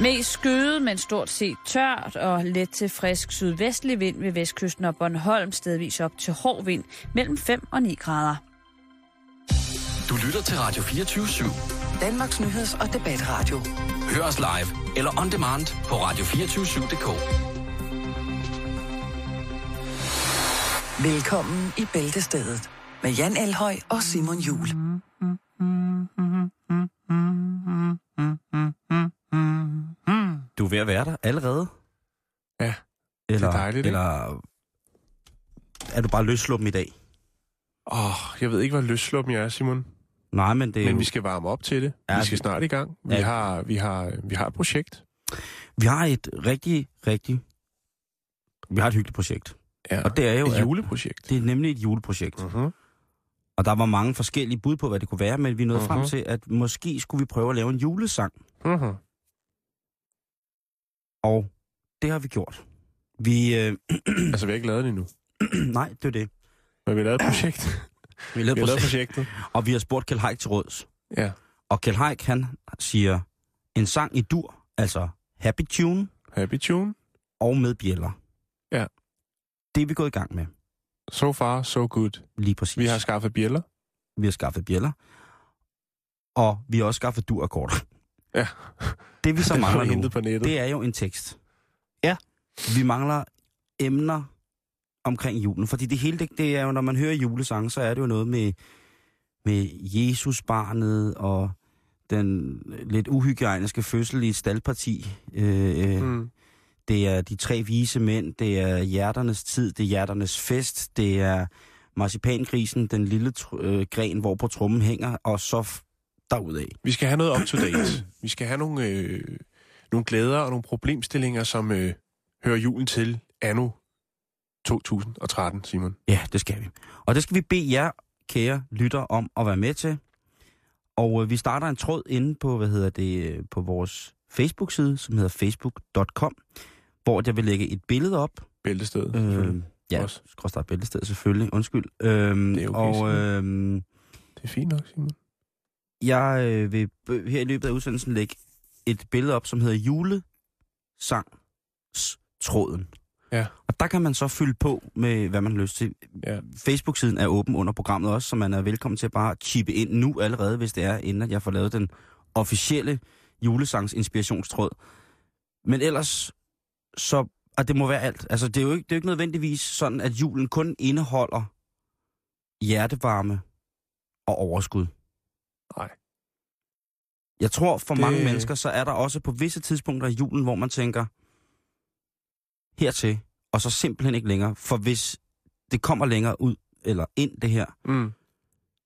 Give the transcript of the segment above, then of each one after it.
Mest skyet, men stort set tørt og let til frisk sydvestlig vind ved vestkysten og Bornholm stedvis op til hård vind mellem 5 og 9 grader. Du lytter til Radio 24 /7. Danmarks Nyheds- og Debatradio. Hør os live eller on demand på radio247.dk. Velkommen i Bæltestedet med Jan Elhøj og Simon Jul. Du er ved at være der allerede? Ja, eller, det er dejligt, ikke? Eller er du bare løsluppen i dag? Åh, oh, jeg ved ikke, hvad løsluppen er, Simon. Nej, men det er Men jo, vi skal varme op til det. Ja, vi skal snart i gang. Vi, Ja. har, vi, har, vi har et projekt. vi har et rigtig, rigtig... Vi har et hyggeligt projekt. Ja. Og det er jo, et at- juleprojekt. Det er nemlig et juleprojekt. Uh-huh. Og der var mange forskellige bud på, hvad det kunne være, men vi nåede uh-huh. frem Mhm. til, at måske skulle vi prøve at lave en julesang. Uh-huh. Og det har vi gjort. Vi... Øh, Altså, vi har ikke lavet det endnu. nej, det er det. Men vi har lavet et projekt. Vi har lavet vi har lavet projekt, projektet. og vi har spurgt Kjell Haik til råds. Ja. Og Kjell Haik, han siger en sang i dur, altså happy tune Happy tune. og med bjæller. Ja. Det er vi gået i gang med, So far, so good. lige præcis. Vi har skaffet bjæller. vi har skaffet bjæller, og vi har også skaffet dur-akkorder. Ja. Det vi så Den mangler nu, på nettet. det er jo en tekst. Ja. Vi mangler emner omkring julen, fordi det hele, det, det er jo, når man hører julesange, så er det jo noget med, med Jesus-barnet og den lidt uhygiejniske fødsel i et staldparti. Øh, mm. Det er de tre vise mænd, det er hjerternes tid, det er hjerternes fest, det er marcipankrisen, den lille øh, gren, hvor på trummen hænger, og så derudad. Vi skal have noget up to date. Vi skal have nogle, øh, nogle glæder og nogle problemstillinger, som øh, hører julen til anno 2013, Simon. Ja, det skal vi. Og det skal vi bede jer, kære lytter, om at være med til. Og øh, vi starter en tråd inde på, hvad hedder det, øh, på vores Facebook-side, som hedder facebook.com, hvor jeg vil lægge et billede op. Bæltestedet. Øh, ja, Også. skråstrej bæltested selvfølgelig, undskyld. Øhm, Det er okay, og øhm, Det er fint nok, Simon. Jeg øh, vil her i løbet af udsendelsen lægge et billede op, som hedder julesangstråden. Ja. Og der kan man så fylde på med, hvad man har lyst til. Ja. Facebook-siden er åben under programmet også, så man er velkommen til at bare chippe ind nu allerede, hvis det er, inden at jeg får lavet den officielle julesangs inspirationstråd. Men ellers, så, og det må være alt. Altså, det er jo ikke, det er jo ikke nødvendigvis sådan, at julen kun indeholder hjertevarme og overskud. Nej. Jeg tror, for Det- mange mennesker, så er der også på visse tidspunkter i julen, hvor man tænker, hertil, og så simpelthen ikke længere. For hvis det kommer længere ud, eller ind det her, Mm.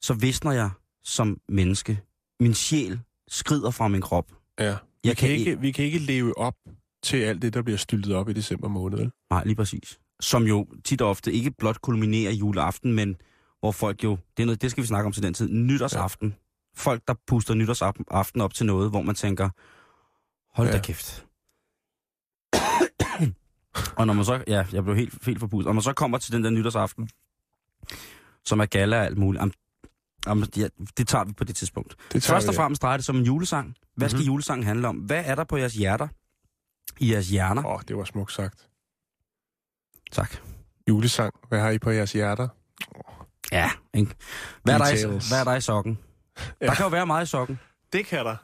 så visner jeg som menneske. Min sjæl skrider fra min krop. Ja. Vi Jeg kan, kan ikke, vi kan ikke leve op til alt det, der bliver styltet op i december måned. vel? Nej, lige præcis. Som jo tit og ofte ikke blot kulminerer juleaften, men hvor folk jo, det, er noget, det skal vi snakke om til den tid, nytårsaften. Ja. Folk, der puster nytårsaften op til noget, hvor man tænker, hold ja. da kæft. og når man så, ja, jeg blev helt, helt forpustet. Og når man så kommer til den der nytårsaften, som er gala og alt muligt, am, am, ja, det tager vi på det tidspunkt. Det Først og vi. fremmest drejer det sig om en julesang. Hvad skal Mhm. julesangen handle om? Hvad er der på jeres hjerter? I jeres hjerner? Åh, oh, det var smukt sagt. Tak. Julesang. Hvad har I på jeres hjerter? Ja, ikke? Hvad er, der i, hvad er der i sokken? Ja. Der kan jo være meget i sokken. Det kan der.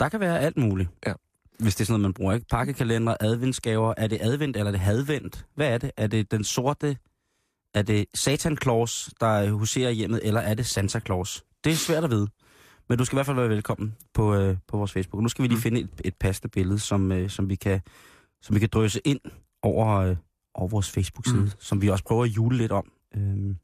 Der kan være alt muligt. Ja. Hvis det er sådan noget, man bruger, ikke? Pakkekalender, adventsgaver. Er det advent, eller er det hadvent? Hvad er det? Er det den sorte... Er det Satan Claus, der huserer hjemmet, eller er det Santa Claus? Det er svært at vide. Men du skal i hvert fald være velkommen på, øh, på vores Facebook. Nu skal vi lige Mm. finde et, et passende billede, som, øh, som, vi kan, som vi kan drøse ind over, øh, over vores Facebook-side, Mm. som vi også prøver at jule lidt om. Øh,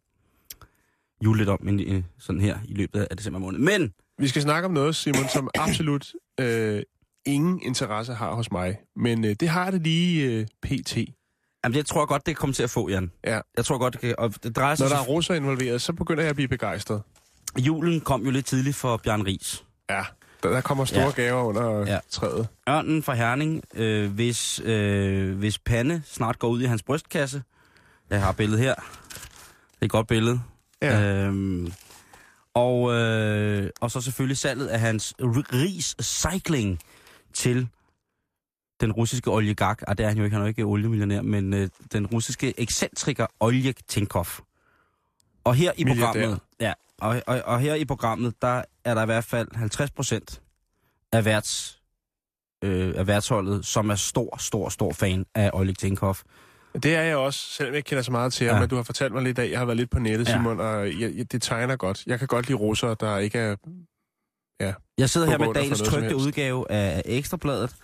jule lidt om men, øh, sådan her i løbet af december måned. Men Vi skal snakke om noget, Simon, som absolut øh, ingen interesse har hos mig. Men øh, det har det lige øh, pt. Jamen, det tror jeg godt, det kommer til at få, Jan. Ja. Jeg tror godt, det kan... Og det drejer sig Når der er russer involveret, så begynder jeg at blive begejstret. Julen kom jo lidt tidligt for Bjørn Ries. Ja, der, der kommer store Ja. gaver under ja. træet. Ørnen fra Herning, øh, hvis, øh, hvis pande snart går ud i hans brystkasse. Jeg har billedet her. Det er et godt billede. Ja. Øhm, og, øh, og så selvfølgelig salget af hans Ries Cycling til den russiske oligark, og det er han jo ikke, han er jo ikke oliemillionær, men øh, den russiske ekscentriker Oleg Tinkov. Og her i programmet, ja, og, og, og her i programmet, der er der i hvert fald 50 procent af, værts, øh, af værtsholdet, som er stor, stor, stor fan af Oleg Tinkov. Det er jeg også, selvom jeg ikke kender så meget til ham, Ja. men du har fortalt mig lidt af, jeg har været lidt på nettet, Ja. Simon, og jeg, jeg, det tegner godt. Jeg kan godt lide russere, der ikke er... Jeg sidder her med dagens trygte udgave af Ekstrabladet,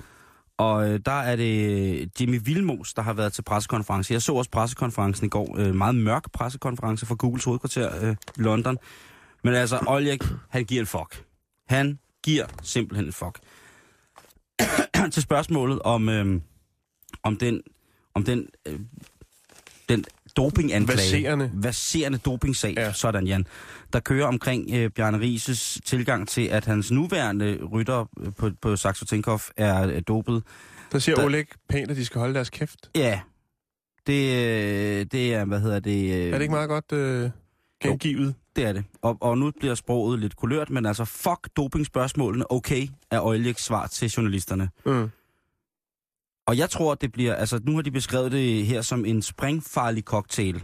og øh, der er det Jimmy Vilmos, der har været til pressekonference. Jeg så også pressekonferencen i går. Øh, meget mørk pressekonference fra Googles hovedkvarter øh, i London. Men altså, Oleg, han giver en fuck. Han giver simpelthen en fuck. til spørgsmålet om, øh, om den, om den, øh, den dopinganklage. Verserende. Verserende dopingsag, ja. Sådan Jan. Der kører omkring øh, Bjarne Rises tilgang til, at hans nuværende rytter øh, på, på Saxo Tinkoff er øh, dopet. Der siger Der- Oleg pænt, at de skal holde deres kæft. Ja, det, øh, det er, hvad hedder det? Øh, Er det ikke meget godt øh, gengivet? Det er det. Og, og nu bliver sproget lidt kulørt, men altså, fuck dopingspørgsmålene, okay, er Øjlægs svar til journalisterne. Mm. Og jeg tror, det bliver, altså nu har de beskrevet det her som en springfarlig cocktail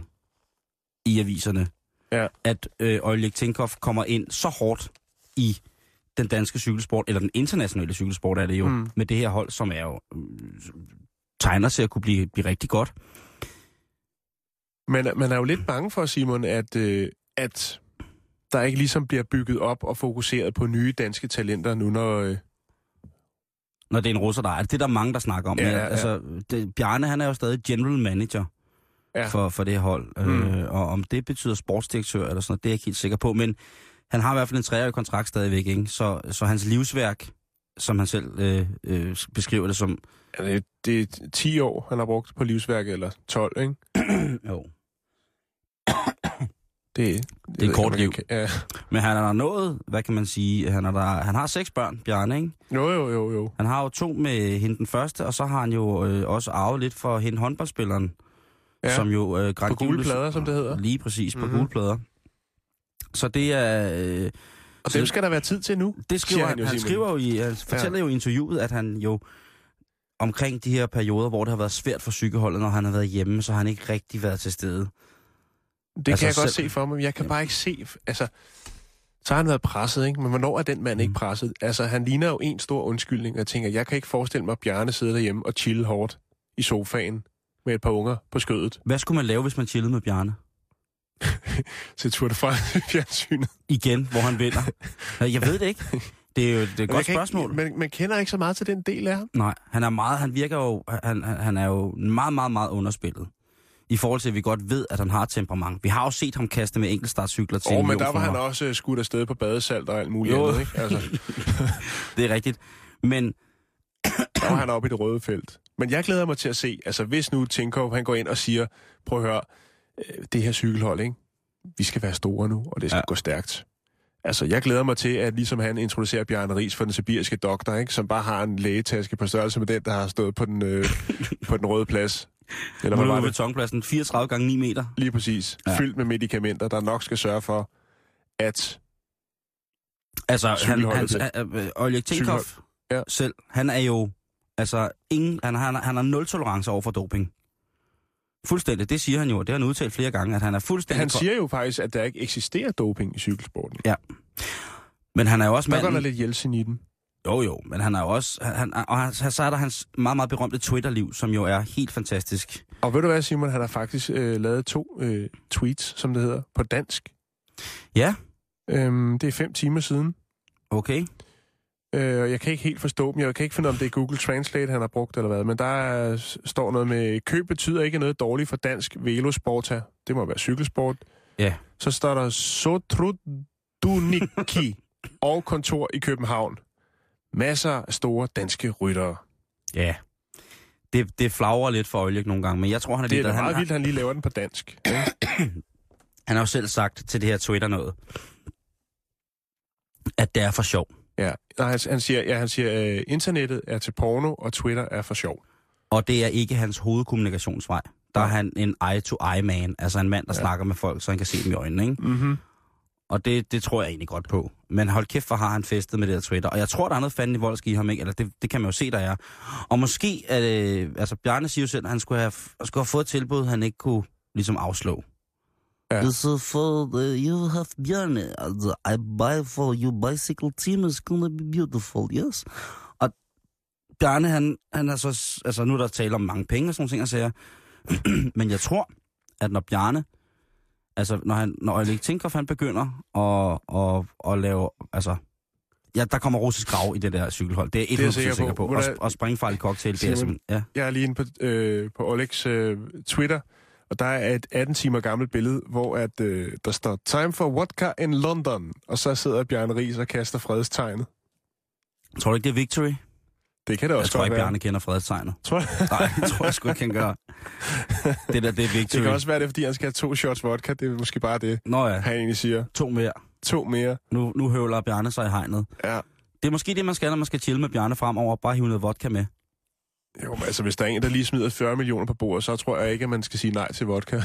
i aviserne. Ja. At øh, Oleg Tinkoff kommer ind så hårdt i den danske cykelsport, eller den internationale cykelsport er det jo, Mm. med det her hold, som er jo øh, tegner til at kunne blive, blive rigtig godt. Men man er jo lidt bange for, Simon, at, øh, at der ikke ligesom bliver bygget op og fokuseret på nye danske talenter nu, når... Øh, Når det er en russer, der er det. Er der mange, der snakker om. Ja, ja, ja. Altså, det, Bjarne, han er jo stadig general manager ja. for, for det hold. Mm. Mm. Øh, og om det betyder sportsdirektør eller sådan noget, det er jeg ikke helt sikker på. Men han har i hvert fald en treårig kontrakt stadigvæk, ikke? Så, så hans livsværk, som han selv øh, øh, beskriver det som... Ja, det, det er 10 år, han har brugt på livsværket, eller 12, ikke? jo. Det, Det er kort liv. kan- Ja. Men han er der nået, hvad kan man sige, han, er der, han har seks børn, Bjarne, ikke? Jo, jo, jo, jo. Han har jo to med hende den første, og så har han jo øh, også arvet lidt for hende håndboldspilleren, Ja. som jo øh, På gule plader, som det hedder. Lige præcis, på Mhm. mm-hmm. gule plader. Så det er... Øh, Og Så- dem skal der være tid til nu. det skriver han, han jo, han, skriver jo i, han fortæller ja. jo i interviewet, at han jo omkring de her perioder, hvor det har været svært for cykelholdet, når han har været hjemme, så har han ikke rigtig været til stede. Det Altså kan jeg godt selv- se for mig, men jeg kan bare ikke se... Altså, så har han været presset, ikke? Men hvornår er den mand Mm. ikke presset? Altså, han ligner jo en stor undskyldning, og jeg tænker, jeg kan ikke forestille mig, at Bjarne sidder derhjemme og chille hårdt i sofaen med et par unger på skødet Hvad skulle man lave, hvis man chillede med Bjarne? til Tour de France fjernsynet. Igen, hvor han vinder. jeg ved det ikke. Det er jo det er et godt spørgsmål. Ikke, men man kender ikke så meget til den del af ham. Nej, han er meget, han virker jo, han, han han er jo meget, meget, meget underspillet. I forhold til, at vi godt ved, at han har temperament. Vi har jo set ham kaste med enkeltstartcykler til Åh, en men der var han også øh, skudt afsted på badesalt og alt muligt Jo. andet, ikke? Altså, Det er rigtigt. Men der var han oppe i det røde felt. Men jeg glæder mig til at se, altså hvis nu Tinkoff, han går ind og siger, prøv at høre, øh, det her cykelhold, ikke? Vi skal være store nu, og det skal. Ja. gå stærkt. Altså, jeg glæder mig til, at ligesom han introducerer Bjarne Ries for den sibiriske doktor, ikke? Som bare har en lægetaske på størrelse med den, der har stået på den, øh, på den røde plads. Eller hvad var det? betonpladsen 34 gange 9 meter. Lige præcis. Ja. Ja. Fyldt med medicamenter, der nok skal sørge for, at... Altså, han, Cykelholdet han, øh, øh, Oleg Tinkov Ja. ja. selv, han er jo, altså, ingen, han, han, han har nul tolerance over for doping. Fuldstændig, det siger han jo, det har han udtalt flere gange, at han er fuldstændig... Han siger jo faktisk, at der ikke eksisterer doping i cykelsporten. Men han er jo også Der går manden... der lidt Jeltsin i den. Jo, jo, men han er jo også... Han, og han, så er der hans meget, meget berømte Twitter-liv, som jo er helt fantastisk. Og ved du hvad, Simon? Han har faktisk øh, lavet to øh, tweets, som det hedder, på dansk. Ja, Øhm, det er fem timer siden. okay. Øh, og jeg kan ikke helt forstå dem. Jeg kan ikke finde, om det er Google Translate, han har brugt eller hvad. Men der er, står noget med, køb betyder ikke noget dårligt for dansk velosporta. Det må være cykelsport. Ja. Så står der Sotruduniki og kontor i København. Masser af store danske ryttere. Ja. Det, det flagrer lidt for Oleg nogle gange, men jeg tror, han er, Det er lidt... da han, meget vildt, han lige laver den på dansk. han har jo selv sagt til det her Twitter noget, at det er for sjov. Ja, Nej, han, han siger, ja, han siger øh, internettet er til porno, og Twitter er for sjov. Og det er ikke hans hovedkommunikationsvej. Der er han en eye-to-eye-man, altså en mand, der ja. snakker med folk, så han kan se dem i øjnene. Ikke? Mm-hmm. Og det, det tror jeg egentlig godt på. Men hold kæft, hvor har han festet med det der Twitter. Og jeg tror, der er noget fanden i voldsk i ham, ikke? Eller det, det kan man jo se, der er. Og måske, at, øh, altså Bjarne siger jo selv, at han skulle have, skulle have fået et tilbud, han ikke kunne ligesom afslå. Ja. Så for uh, you have Bjarne, altså, I buy for you bicycle team is gonna be beautiful, yes. Og Bjarne, han, han er så, altså nu er der tale om mange penge og sådan nogle ting, jeg siger. Men jeg tror, at når Bjarne, altså når, han, når Oleg Tinkoff, han begynder at, at, at lave, altså, ja, der kommer russisk grav i det der cykelhold. Det er jeg 100% sikker sikker på. på. Og, og springfarlig cocktail, det er Simon, simpelthen, ja. Jeg er lige inde på, øh, på Olegs øh, Twitter, og der er et 18 timer gammelt billede, hvor at, øh, der står Time for vodka in London, og så sidder Bjarne Ries og kaster fredstegnet. Tror du ikke, det er victory? Det kan det Jeg også tror godt ikke, være. Bjarne kender fredstegnet. Tror jeg. Nej, det tror jeg sgu ikke, han gør. Det der, det er victory. Det kan også være, det er, fordi han skal have to shots vodka. Det er måske bare det, Nå ja, han egentlig siger. to mere. To mere. Nu, nu høvler Bjarne sig i hegnet. Ja. Det er måske det, man skal, når man skal chille med Bjarne fremover. Bare hive noget vodka med. Jo, men altså, hvis der er en, der lige smider 40 millioner på bordet, så tror jeg ikke, at man skal sige nej til vodka.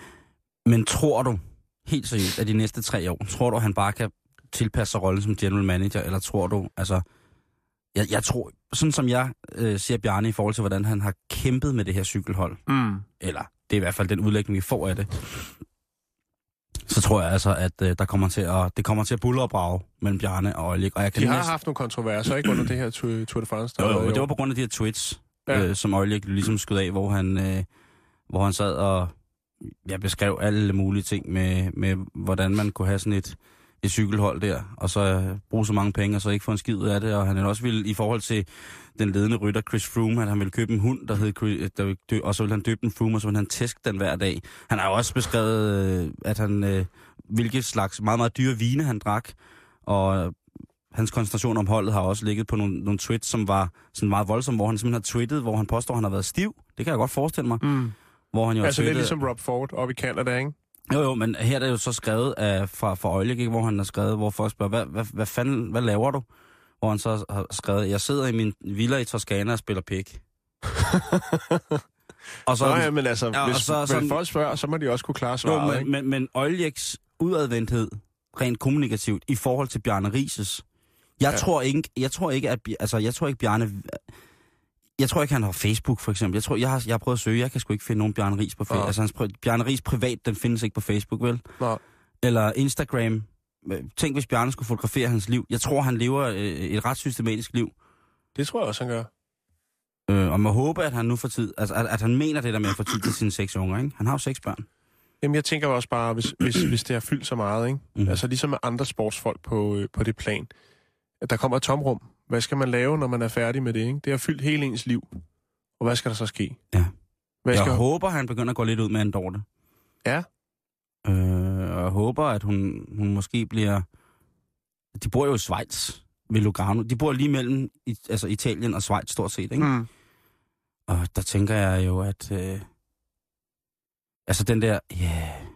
Men tror du, helt seriøst, at de næste tre år, tror du, han bare kan tilpasse sig rollen som general manager, eller tror du, altså... Jeg, jeg tror, sådan som jeg øh, ser Bjarne i forhold til, hvordan han har kæmpet med det her cykelhold, Mm. eller det er i hvert fald den udlægning, vi får af det, så tror jeg altså, at øh, der kommer til at, det kommer til at bulle og brage mellem Bjarne og Oleg. Og jeg kan De har næsten- haft nogle kontroverser, ikke under det her Tour, Tour de France? der Jo, jo, i det var på grund af de her tweets, Ja. øh, som Oleg ligesom skød af, hvor han, øh, hvor han sad og ja, beskrev alle mulige ting med, med, hvordan man kunne have sådan et, et cykelhold der, og så øh, bruge så mange penge, og så ikke få en skid af det. Og han også ville, i forhold til den ledende rytter Chris Froome, at han ville købe en hund, der hed Chris, der, ville dø- og så ville han døbe den Froome, og så ville han tæske den hver dag. Han har jo også beskrevet, øh, at han, øh, hvilke slags meget, meget dyre vine han drak, og øh, hans koncentration om holdet har også ligget på nogle, nogle tweets, som var sådan meget voldsomme, hvor han simpelthen har tweetet, hvor han påstår, at han har været stiv. Det kan jeg godt forestille mig. Mm. Hvor han jo Altså, tweetet- ligesom Rob Ford oppe i Canada, ikke? Jo, jo, men her er det jo så skrevet af, fra, fra Øjlik, ikke, hvor han har skrevet, hvor folk spørger, hvad, hvad, hvad fanden, hvad laver du? Hvor han så har skrevet, jeg sidder i min villa i Toskana og spiller pik. og så, Nå ja, men altså, Ja, og hvis, så- så, sådan- hvis folk spørger, så må de også kunne klare jo, svaret, men, ikke? men, men Øjliks udadvendthed, rent kommunikativt, i forhold til Bjarne Rises, jeg, Ja. tror ikke, jeg tror ikke, at, altså, jeg tror ikke, Bjarne, jeg tror ikke, han har Facebook, for eksempel. Jeg tror, jeg har, jeg har prøvet at søge, jeg kan sgu ikke finde nogen Bjarne Ries på Facebook. Altså, hans, Bjarne Ries privat, den findes ikke på Facebook, vel? Nå. eller Instagram. Øh, Tænk, hvis Bjarne skulle fotografere hans liv. Jeg tror, han lever øh, et ret systematisk liv. Det tror jeg også, han gør. Øh, og man håber, at han nu får tid, altså at, at han mener det der med at få tid til sine seks unger, ikke? Han har jo seks børn. Jamen, jeg tænker også bare, hvis, hvis, hvis det har fyldt så meget, ikke? Mm. Altså, ligesom med andre sportsfolk på, øh, på det plan, at der kommer et tomrum. Hvad skal man lave, når man er færdig med det, ikke? Det har fyldt hele ens liv. Og hvad skal der så ske? Ja. Hvad Jeg skal... håber, han begynder at gå lidt ud med en Dorte. Ja. Øh, og jeg håber, at hun, hun måske bliver... De bor jo i Schweiz ved Lugano. De bor lige mellem i, altså Italien og Schweiz stort set, ikke? Mm. Og der tænker jeg jo, at... Øh, altså den der... Ja, yeah,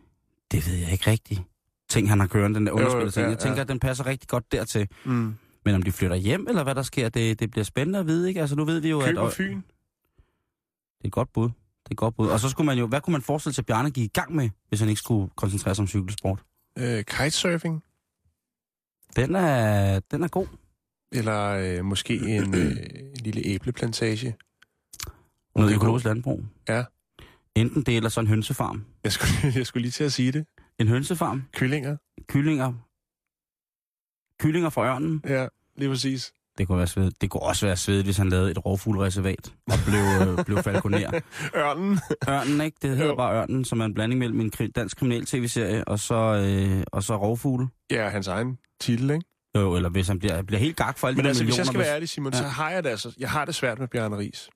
det ved jeg ikke rigtigt. Ting, han har kørende, den der underspillet ting. ja, Jeg tænker, ja. at den passer rigtig godt dertil. Mm. Men om de flytter hjem, eller hvad der sker, det, det bliver spændende at vide, ikke? Altså nu ved vi jo, at... Køber Fyn. Det er et godt bud. Det er et godt bud. Og så skulle man jo... Hvad kunne man forestille sig, at Bjarne gik i gang med, hvis han ikke skulle koncentrere sig om cykelsport? Øh, kitesurfing. Den er, den er god. Eller øh, måske en, øh, en lille æbleplantage. Noget økologisk landbrug. Ja. Enten det, eller så en hønsefarm. Jeg skulle, jeg skulle lige til at sige det. En hønsefarm, Kyllinger. kyllinger, kyllinger fra ørnen. Ja, lige præcis. Det kunne, være svedigt. det kunne også være svedigt, hvis han lavede et rovfuglereservat og blev, øh, blev falconer. Ørnen. Ørnen, ikke? Det hedder Jo. bare Ørnen, som er en blanding mellem en kri- dansk kriminal-tv-serie og så, øh, og så rovfugle. Ja, hans egen titel, ikke? Jo, eller hvis han bliver, bliver helt gak for alle Men de altså, der hvis jeg skal millioner. være ærlig, Simon, Ja. så har jeg det altså... Jeg har det svært med Bjarne Ries.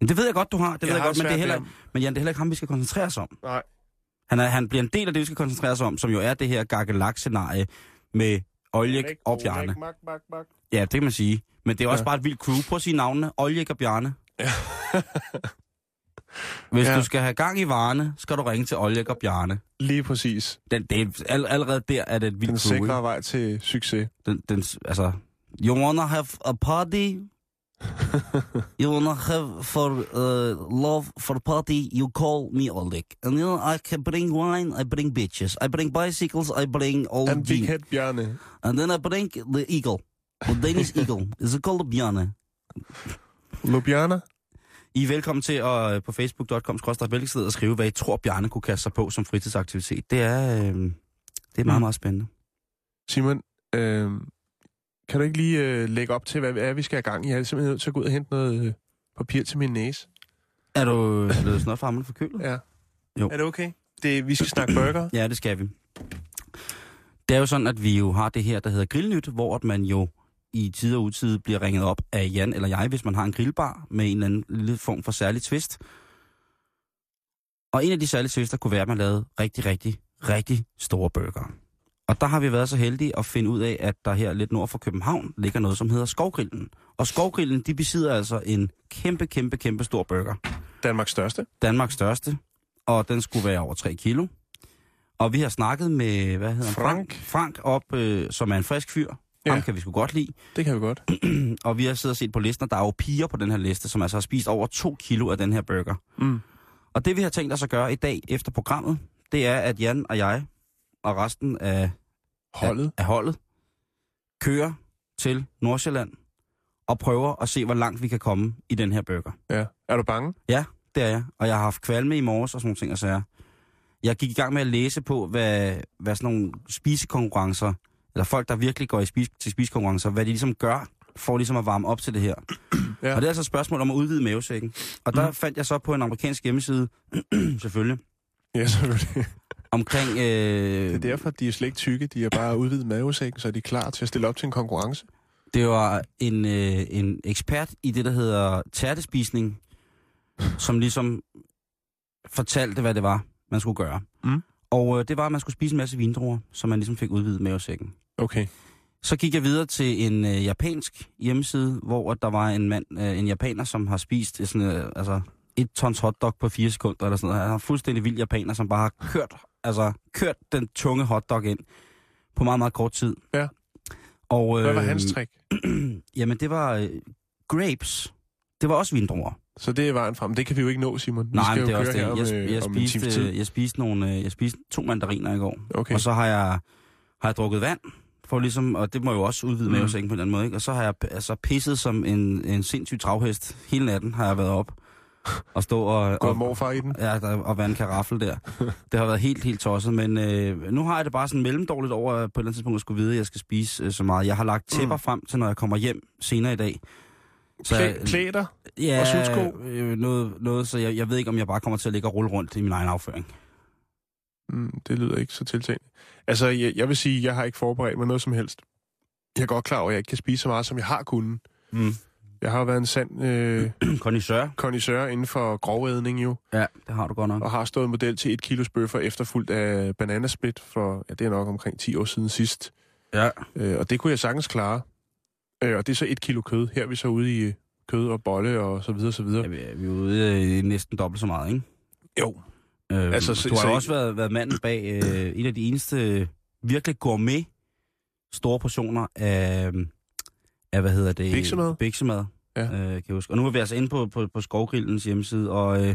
Men det ved jeg godt, du har. Det ved jeg, har godt, men, det er heller, men Jan, det er heller ikke ham, vi skal koncentrere os om. Nej. Han, er, han bliver en del af det, vi skal koncentrere os om, som jo er det her gakkelak-scenarie med Oljek og Bjarne. Mak, mak, mak. Ja, det kan man sige. Men det er også Ja. bare et vildt crew. Prøv at sige navnene. Oljek og Bjarne. Ja. Hvis Ja. du skal have gang i varerne, skal du ringe til Oljek og Bjarne. Lige præcis. Den, det er, all, allerede der er det et vildt Den crew. sikre ikke? vej til succes. Den, den, altså, you wanna have a party? You wanna have for uh, love for party, you call me Oleg. And you know, I can bring wine, I bring bitches. I bring bicycles, I bring all And Big. Head Bjarne. And then I bring the eagle. The Danish eagle. Is it called a bjørne? Lubiana. I er velkommen til at på facebook.com at skrive, hvad I tror, Bjarne kunne kaste sig på som fritidsaktivitet. Det er, øh, det er meget, Mm. meget spændende. Simon, øh, kan du ikke lige øh, lægge op til, hvad er, vi skal have gang i? Jeg er simpelthen nødt til at gå ud og hente noget øh, papir til min næse. Er du blevet sådan noget fremmede for kølet? Ja. Jo. Er det okay? Det, vi skal snakke burger. Ja, det skal vi. Det er jo sådan, at vi jo har det her, der hedder Grillnyt, hvor at man jo i tid og utid bliver ringet op af Jan eller jeg, hvis man har en grillbar med en eller anden lille form for særlig twist. Og en af de særlige twister kunne være, at man lavede rigtig, rigtig, rigtig store burger. Og der har vi været så heldige at finde ud af, at der her lidt nord for København ligger noget, som hedder Skovgrillen. Og Skovgrillen, de besidder altså en kæmpe, kæmpe, kæmpe stor burger. Danmarks største. Danmarks største, og den skulle være over 3 kilo. Og vi har snakket med, hvad hedder han? Frank. Frank op, øh, som er en frisk fyr. Ja. Ham kan vi sgu godt lide. Det kan vi godt. Og vi har siddet og set på listen, og der er jo piger på den her liste, som altså har spist over 2 kilo af den her burger. Mm. Og det vi har tænkt os at gøre i dag efter programmet, det er, at Jan og jeg og resten af, Holdet. af holdet kører til Nordsjælland og prøver at se, hvor langt vi kan komme i den her burger. Ja. Er du bange? Det er jeg, og jeg har haft kvalme i morges og sådan nogle ting og sager. Jeg gik i gang med at læse på, hvad, hvad sådan nogle spisekonkurrencer, eller folk, der virkelig går i spis, til spisekonkurrencer, hvad de ligesom gør, for ligesom at varme op til det her. Ja. Ja. Og det er altså et spørgsmål om at udvide mavesækken. Og der mm. fandt jeg så på en amerikansk hjemmeside, selvfølgelig, Ja, selvfølgelig. Omkring... Øh, Det er derfor, de er slet ikke tykke. De er bare udvidet mavesækken, så er de klar til at stille op til en konkurrence. Det var en, øh, en ekspert i det, der hedder tærtespisning, som ligesom fortalte, hvad det var, man skulle gøre. Mm. Og øh, det var, at man skulle spise en masse vindruer, så man ligesom fik udvidet mavesækken. Okay. Så gik jeg videre til en øh, japansk hjemmeside, hvor der var en mand, øh, en japaner, som har spist sådan, øh, altså, et tons hotdog på fire sekunder eller sådan noget. Han er en fuldstændig vild japaner, som bare har kørt, altså, kørt den tunge hotdog ind på meget, meget kort tid. Ja. Og, Hvad var øh, hans trick? Jamen, det var øh, grapes. Det var også vindruer. Så det er vejen frem. Det kan vi jo ikke nå, Simon. Vi Nej, skal det er også det. Jeg, øh, jeg, times spiste, tid. jeg, spiste nogle, øh, jeg spiste to mandariner i går. Okay. Og så har jeg, har jeg drukket vand, for ligesom, og det må jo også udvide Mm. mm. mavesækken på en eller anden måde. Ikke? Og så har jeg altså pisset som en, en sindssyg travhest. Hele natten har jeg været op og stå og, Gået og, morfar i den. ja, der, og vand karaffel der. Det har været helt, helt tosset, men øh, nu har jeg det bare sådan mellemdårligt over på et eller andet tidspunkt at skulle vide, at jeg skal spise øh, så meget. Jeg har lagt tæpper mm. frem til, når jeg kommer hjem senere i dag. Klæ, klæ dig. ja, og sudsko. øh, noget, noget, så jeg, jeg ved ikke, om jeg bare kommer til at ligge og rulle rundt i min egen afføring. Mm, det lyder ikke så tiltagende. Altså, jeg, jeg vil sige, jeg har ikke forberedt mig noget som helst. Jeg er godt klar over, at jeg ikke kan spise så meget, som jeg har kunnet. Mm. Jeg har jo været en sand øh, Connoisseur. kondisør inden for grovædning jo, Ja, det har du godt nok. og har stået model til et kilos bøffer efterfulgt af bananasplit for, ja, det er nok omkring 10 år siden sidst. Ja. Øh, og det kunne jeg sagtens klare. Øh, og det er så et kilo kød. Her er vi så ude i kød og bolle og så videre, så videre. Ja, vi er vi er ude i næsten dobbelt så meget, ikke? Jo. Øh, Altså, så- du har så- også været, været manden bag øh, en af de eneste virkelig gourmet store portioner af, af hvad hedder det? Biksemad? Biksemad, Ja. øh, kan jeg huske. Og nu er vi altså inde på, på, på Skovgrillens hjemmeside, og øh,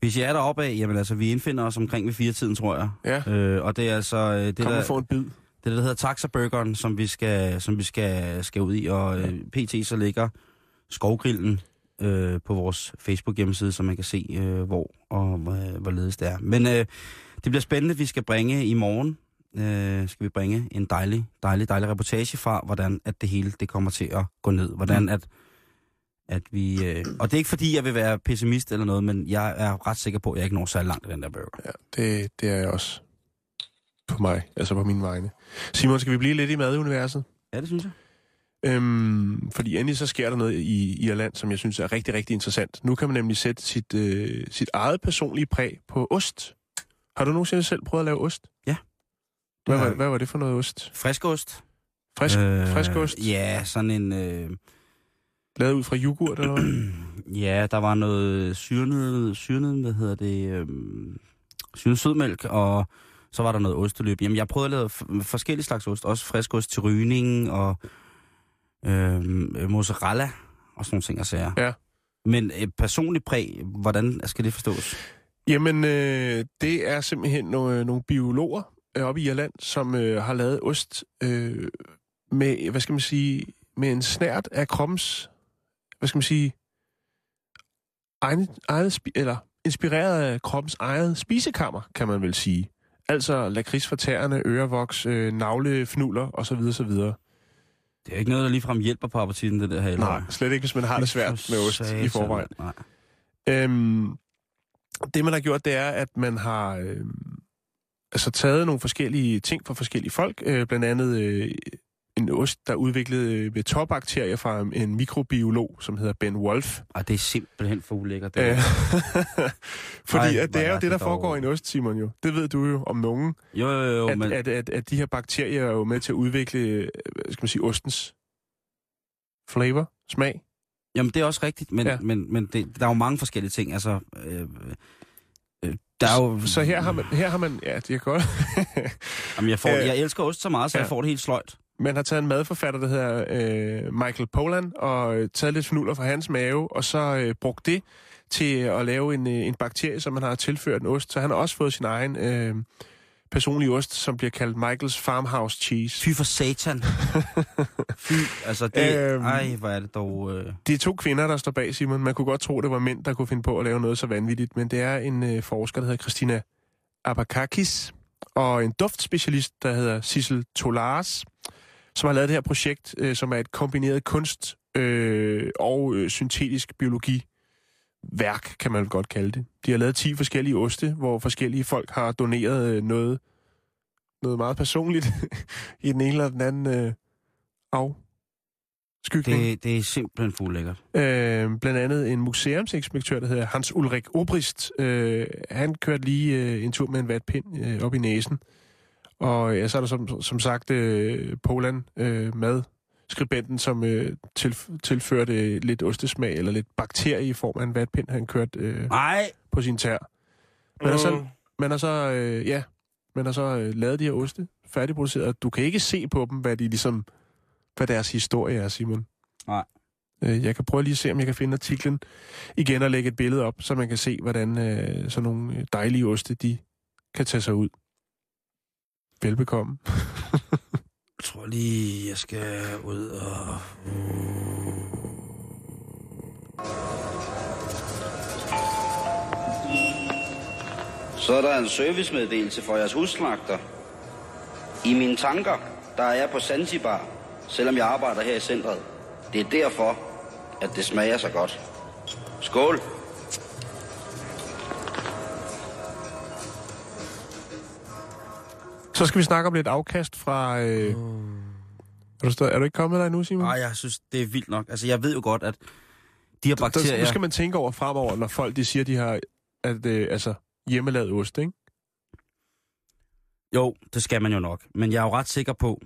hvis jeg er deroppe af, jamen altså, vi indfinder os omkring ved fire tiden, tror jeg. Ja, Øh, og det er altså øh, det, kom der, og få en bid. det, der hedder taxaburgeren, som vi skal, som vi skal, skal ud i, og øh, pt. så ligger Skovgrillen øh, på vores Facebook-hjemmeside, så man kan se, øh, hvor og øh, hvorledes det er. Men øh, det bliver spændende. Vi skal bringe i morgen, øh, skal vi bringe en dejlig, dejlig, dejlig reportage fra, hvordan at det hele det kommer til at gå ned. Hvordan Mm. at, at vi... Øh, og det er ikke fordi, jeg vil være pessimist eller noget, men jeg er ret sikker på, at jeg ikke når så langt i den der burger. Ja, det, det er jeg også på mig, altså på mine vegne. Simon, skal vi blive lidt i maduniverset? Ja, det synes jeg. Øhm, fordi endelig så sker der noget i, Irland, som jeg synes er rigtig, rigtig interessant. Nu kan man nemlig sætte sit, øh, sit eget personlige præg på ost. Har du nogensinde selv prøvet at lave ost? Ja. Hvad var, hvad var det for noget ost? Friskost. Frisk, øh, frisk ost? Ja, sådan en... Øh, Lavet ud fra yoghurt eller hvad? Ja, der var noget syrnet, syrnet hvad hedder det, øhm, syrnet sødmælk, og så var der noget osteløb. Jamen, jeg prøvede at lave f- forskellige slags ost, også frisk ost til rygning, og øhm, mozzarella, og sådan nogle ting og sager. Ja. Men øh, personligt præg, hvordan skal det forstås? Jamen, øh, det er simpelthen nogle, nogle biologer øh, oppe i Irland, som øh, har lavet ost øh, med, hvad skal man sige, med en snært af kroppens, hvad skal man sige, egen, egen, eller inspireret af kroppens eget spisekammer, kan man vel sige. Altså lakrids fra tæerne, ørevoks, øh, navlefnuller osv. osv. Det er ikke noget, der ligefrem hjælper på appetitten, det der her. Nej, slet ikke, hvis man har det svært med ost i forvejen. Nej. Øhm, det, man har gjort, det er, at man har øh, altså taget nogle forskellige ting fra forskellige folk. Øh, blandt andet øh, en ost, der er udviklet øh, ved topbakterier fra en mikrobiolog, som hedder Ben Wolf. Ej, det er simpelthen for ulækkert. Det. Øh, Øh. fordi Ej, at det er jo det, der foregår i en ost, Simon jo. Det ved du jo om nogen. Jo, jo, jo, At, men... at, at, at de her bakterier er jo med til at udvikle, øh, skal man sige, ostens flavor, smag. Jamen, det er også rigtigt, men, Ja. men, men det, der er jo mange forskellige ting. Altså, øh, øh, der er jo... Så her har man, her har man ja, det er godt. Jamen, jeg, får, Øh, jeg elsker ost så meget, så ja. jeg får det helt sløjt. Man har taget en madforfatter, der hedder øh, Michael Pollan, og øh, taget lidt fnuller fra hans mave, og så øh, brugt det til at lave en, øh, en bakterie, som man har tilført en ost. Så han har også fået sin egen øh, personlige ost, som bliver kaldt Michaels Farmhouse Cheese. Fy for satan. Fy, altså det... Øhm. Ej, hvor er det dog... Øh, Det er to kvinder, der står bag, Simon. Man kunne godt tro, det var mænd, der kunne finde på at lave noget så vanvittigt, men det er en øh, forsker, der hedder Christina Abakakis, og en duftspecialist, der hedder Sissel Tolares, som har lavet det her projekt, øh, som er et kombineret kunst øh, og øh, syntetisk biologi værk, kan man godt kalde det. De har lavet 10 forskellige oste, hvor forskellige folk har doneret øh, noget, noget meget personligt i den ene eller den anden øh, afskygning. det, det er simpelthen for ulækkert. Øh, blandt andet en museumsinspektør, der hedder Hans Ulrik Obrist. Øh, han kørte lige øh, en tur med en vatpind øh, op i næsen. Og ja, så er der som, som sagt øh, Poland øh, med skribenten, som øh, til, tilførte lidt ostesmag eller lidt bakterie i form af en vatpind, han kørte øh, Nej! på sin tær. Man har så, man har så, øh, ja, man har så øh, lavet de her oste, færdigproduceret. Du kan ikke se på dem, hvad de ligesom, hvad deres historie er, Simon. Nej. Øh, jeg kan prøve lige at se, om jeg kan finde artiklen igen og lægge et billede op, så man kan se, hvordan øh, sådan nogle dejlige oste, de kan tage sig ud. Velbekomme. Jeg tror lige, jeg skal ud og... Så er der en servicemeddelelse fra jeres husslagter. I mine tanker, der er jeg på Zanzibar, selvom jeg arbejder her i centret. Det er derfor, at det smager så godt. Skål! Så skal vi snakke om lidt afkast fra... Øh, er, du stadig, er du ikke kommet der endnu, Simon? Ej, jeg synes, det er vildt nok. Altså, jeg ved jo godt, at de her Der, bakterier... nu skal man tænke over fremover, når folk de siger, de har at, øh, altså, hjemmelavet ost, ikke? Jo, det skal man jo nok. Men jeg er jo ret sikker på,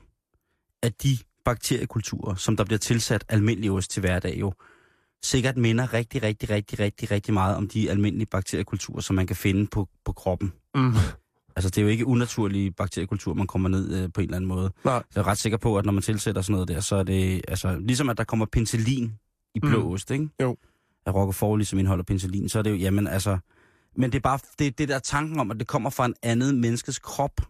at de bakteriekulturer, som der bliver tilsat almindelig ost til hverdag jo, sikkert minder rigtig, rigtig, rigtig, rigtig, rigtig meget om de almindelige bakteriekulturer, som man kan finde på, på kroppen. Mm. Altså, det er jo ikke unaturlige bakteriekulturer, man kommer ned øh, på en eller anden måde. Nej. Jeg er ret sikker på, at når man tilsætter sådan noget der, så er det, altså, ligesom at der kommer penicillin i blå Mm. ost, ikke? Jo. At Roquefort ligesom indeholder penicillin, så er det jo, jamen altså... Men det er bare det, det der tanken om, at det kommer fra en andet menneskes krop,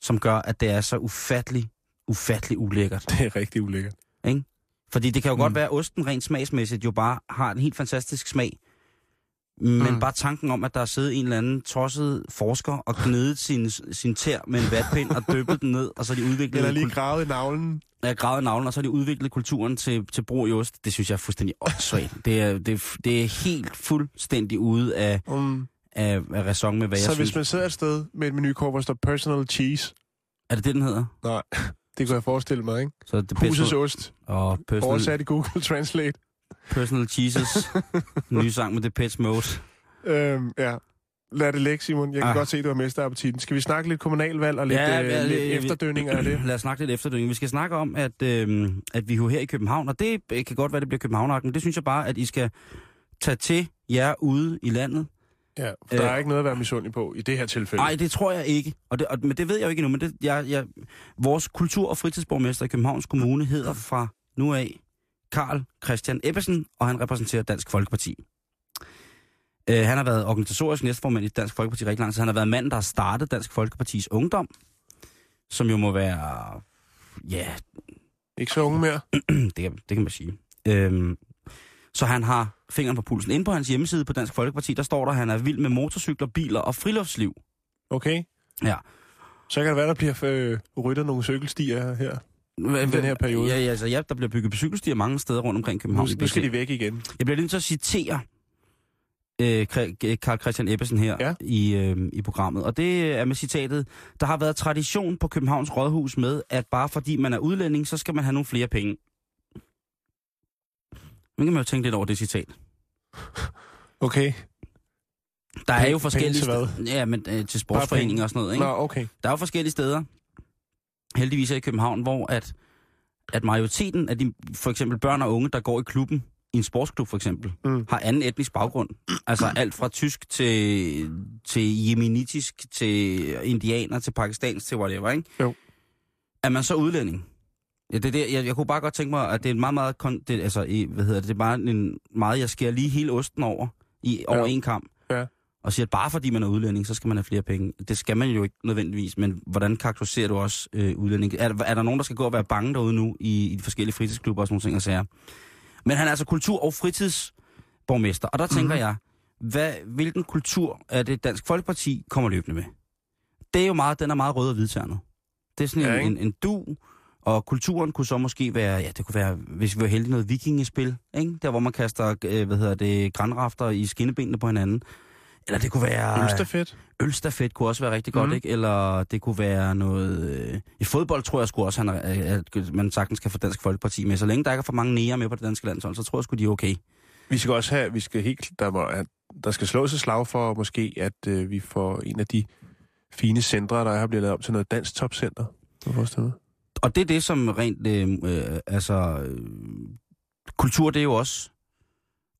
som gør, at det er så ufattelig, ufattelig ulækkert. Det er rigtig ulækkert. Fordi det kan jo. Mm. godt være, at osten rent smagsmæssigt jo bare har en helt fantastisk smag. Men Mm. bare tanken om, at der er siddet en eller anden tosset forsker og gnedet sin, sin tær med en vatpind og dyppet den ned, og så de udviklet, Eller lige gravet i navlen. ja, gravet navlen, og så har de udviklet kulturen til, til brug i ost. Det synes jeg er fuldstændig åndssvagt. Det er, det, er, det er helt fuldstændig ude af, Mm. af, af ræson med, hvad Så jeg hvis synes. man sidder et sted med et menukort, hvor der står personal cheese, Er det det, den hedder? nej, det kunne jeg forestille mig, ikke? Så det Husets ost, og personal, oversat i Google Translate. Personal Jesus. Nye sang med Depeche Mode. Øhm, ja. Lad det ligge, Simon. Jeg kan Ah. godt se, at du har mistet appetitten. Skal vi snakke lidt kommunalvalg og lidt, ja, øh, lidt øh, efterdønninger af det? Lad os snakke lidt efterdønning. Vi skal snakke om, at, øh, at vi er her i København, og det øh, kan godt være, det bliver københavn men det synes jeg bare, at I skal tage til jer ude i landet. Ja, for der Øh. er ikke noget at være misundelig på i det her tilfælde. Nej, det tror jeg ikke. Og det, og, men det ved jeg jo ikke endnu. Men det, jeg, jeg, vores kultur- og fritidsborgmester i Københavns Kommune hedder fra nu af Karl Christian Ebbesen, og han repræsenterer Dansk Folkeparti. Øh, han har været organisatorisk næstformand i Dansk Folkeparti rigtig lang tid. Han har været manden, der har startet Dansk Folkepartis Ungdom, som jo må være, ja, Ikke så unge mere. det, kan, det kan man sige. Øhm, så han har fingeren på pulsen. Inde på hans hjemmeside på Dansk Folkeparti, der står der, at han er vild med motorcykler, biler og friluftsliv. Okay. Ja. Så kan det være, der bliver øh, ryddet nogle cykelstier her. I den her periode. Ja, ja, altså, ja, der bliver bygget cykelstier mange steder rundt omkring Nu, København. nu skal de væk igen. Jeg bliver nødt til at citere øh, Karl Christian Ebbesen her Ja. i, øh, i programmet. Og det er med citatet, der har været tradition på Københavns Rådhus med, at bare fordi man er udlænding, så skal man have nogle flere penge. Nu kan man jo tænke lidt over det citat. Okay. Der er jo forskellige steder. Ja, men øh, til sportsforeninger og sådan noget, ikke? Nå, okay. Der er jo forskellige steder, heldigvis er i København, hvor at, at majoriteten af de for eksempel børn og unge, der går i klubben, i en sportsklub for eksempel, Mm. har anden etnisk baggrund. Altså alt fra tysk til, til jemenitisk, til indianer, til pakistansk, til whatever, ikke? Jo. Er man så udlænding? Ja, det, er det, jeg, jeg kunne bare godt tænke mig, at det er en meget, meget, kon, det, altså, i, hvad hedder det, det er bare en meget, jeg skærer lige hele osten over, i, over Ja. en kamp. Ja. Og siger, at bare fordi man er udlænding, så skal man have flere penge. Det skal man jo ikke nødvendigvis, men hvordan karakteriserer du også øh, udlænding? Er, er der nogen, der skal gå og være bange derude nu i, i de forskellige fritidsklubber og sådan nogle ting og sager? Men han er altså kultur- og fritidsborgmester, og der tænker Mhm. jeg, hvad, hvilken kultur er det Dansk Folkeparti kommer løbende med? Det er jo meget, den er meget rød og hvidternet. Det er sådan Ja, en, en, en du, og kulturen kunne så måske være, ja, det kunne være, hvis vi var heldige, noget vikingespil, ikke? Der, hvor man kaster, øh, hvad hedder det, grænrafter i skinnebenene på hinanden. Eller det kunne være... Ølstafet. Ølstafet kunne også være rigtig godt, mm. ikke? Eller det kunne være noget... Øh, I fodbold tror jeg sgu også, han, er- at man sagtens kan få Dansk Folkeparti med. Så længe der ikke er for mange nære med på det danske landshold, så tror jeg sgu, de er okay. Vi skal også have, vi skal helt, der, må, der skal slås et slag for måske, at øh, vi får en af de fine centre, der er her, bliver lavet om til noget dansk topcenter. Du dig? Og det er det, som rent... Øh, øh, altså... Øh, kultur, det er jo også...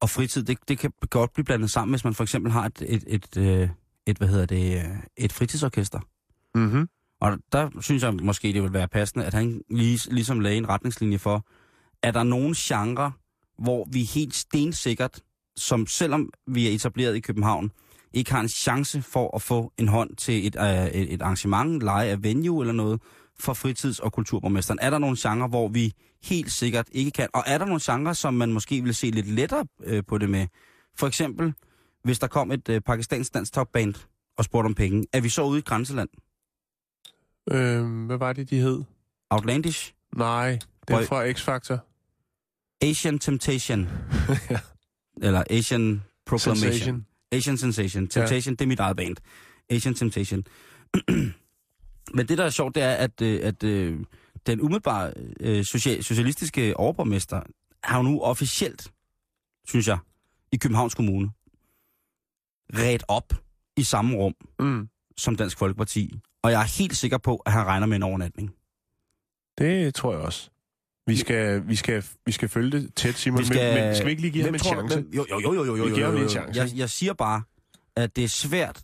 Og fritid, det, det kan godt blive blandet sammen, hvis man for eksempel har et, et, et, øh, et hvad hedder det, øh, et fritidsorkester. Mm-hmm. Og der synes jeg måske, det vil være passende, at han lige, ligesom lagde en retningslinje for, er der nogen genre, hvor vi helt stensikkert, som selvom vi er etableret i København, ikke har en chance for at få en hånd til et, øh, et, et arrangement, leje af venue eller noget, for fritids- og kulturborgmesteren. Er der nogle genrer, hvor vi helt sikkert ikke kan? Og er der nogle genrer, som man måske vil se lidt lettere øh, på det med? For eksempel, hvis der kom et øh, pakistansk dansk topband og spurgte om penge, er vi så ude i grænseland? Øh, hvad var det, de hed? Outlandish? Nej, det er fra X-Factor. Asian Temptation. Ja. Eller Asian Proclamation. Sensation. Asian Sensation. Temptation, ja. det er mit eget band. Asian Temptation. Men det, der er sjovt, det er, at, øh, at øh, den umiddelbare øh, social, socialistiske overborgmester har nu officielt, synes jeg, i Københavns Kommune, ret op i samme rum Mm. som Dansk Folkeparti. Og jeg er helt sikker på, at han regner med en overnatning. Det tror jeg også. Vi skal, vi skal, vi skal følge det tæt, Simon, Vi skal- men, men skal vi ikke lige give ham en du- chance? hvem- Jo, jo, jo, jo, jo, jo, jo, jo, jo. Jeg, jeg siger bare, at det er svært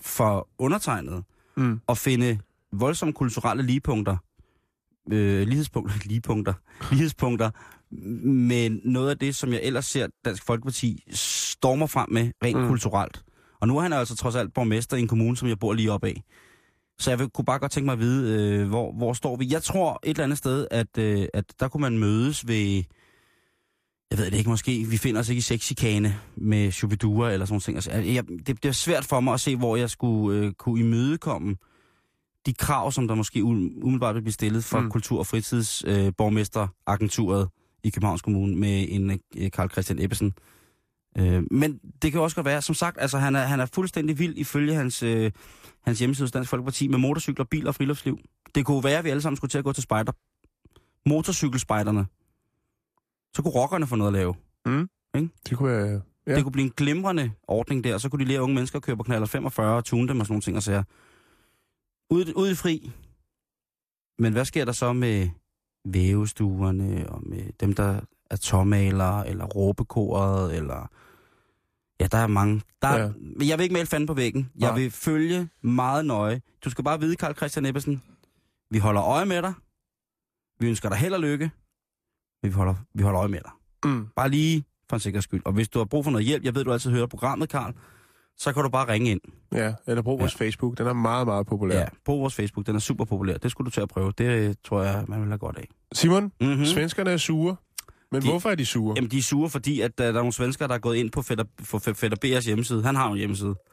for undertegnet Mm. at finde voldsomme kulturelle ligepunkter, øh, lighedspunkter, ligepunkter, lighedspunkter, med noget af det, som jeg ellers ser Dansk Folkeparti stormer frem med rent mm. kulturelt. Og nu er han altså trods alt borgmester i en kommune, som jeg bor lige op af. Så jeg vil, kunne bare godt tænke mig at vide, øh, hvor, hvor står vi? Jeg tror et eller andet sted, at, øh, at der kunne man mødes ved... Jeg ved det ikke, måske vi finder os ikke i sexikane med Shubidua eller sådan nogle ting. Altså, jeg, det, det er svært for mig at se, hvor jeg skulle øh, kunne imødekomme de krav, som der måske umiddelbart vil blive stillet for Mm. kultur- og fritidsborgmesteragenturet øh, i Københavns Kommune med en øh, Karl Christian Ebbesen. Øh, men det kan også godt være, som sagt, altså han er, han er fuldstændig vild ifølge hans, øh, hans hjemmeside Dansk Folkeparti med motorcykler, biler og friluftsliv. Det kunne være, at vi alle sammen skulle til at gå til spejder. Motorcykelspejderne. Så kunne rockerne få noget at lave. Det kunne være... Ja. Det kunne blive en glimrende ordning der. Så kunne de lære unge mennesker at køre på knaller 45 og tune dem og sådan nogle ting og sager. Ude, ude i fri. Men hvad sker der så med vævestuerne og med dem, der er tommalere eller råbekoret eller... Ja, der er mange. Der er, ja. Jeg vil ikke male fanden på væggen. Jeg Nej. vil følge meget nøje. Du skal bare vide, Karl Christian Ebbesen, vi holder øje med dig. Vi ønsker dig held og lykke. Vi holder, vi holder øje med dig. Mm. Bare lige for en sikkerheds skyld. Og hvis du har brug for noget hjælp, jeg ved, du altid hører programmet, Karl, så kan du bare ringe ind. Ja, eller brug vores Facebook. Den er meget, meget populær. Ja, brug vores Facebook, den er super populær. Det skulle du til at prøve. Det øh, tror jeg, man vil have godt af. Simon, Mm-hmm. mm. svenskerne er sure. Men De- hvorfor er de sure? Jamen, de er sure, fordi at, uh, der er nogle svenskere, der er gået ind på Fætter, for Fæ- Fætter B's hjemmeside. Han har en hjemmeside.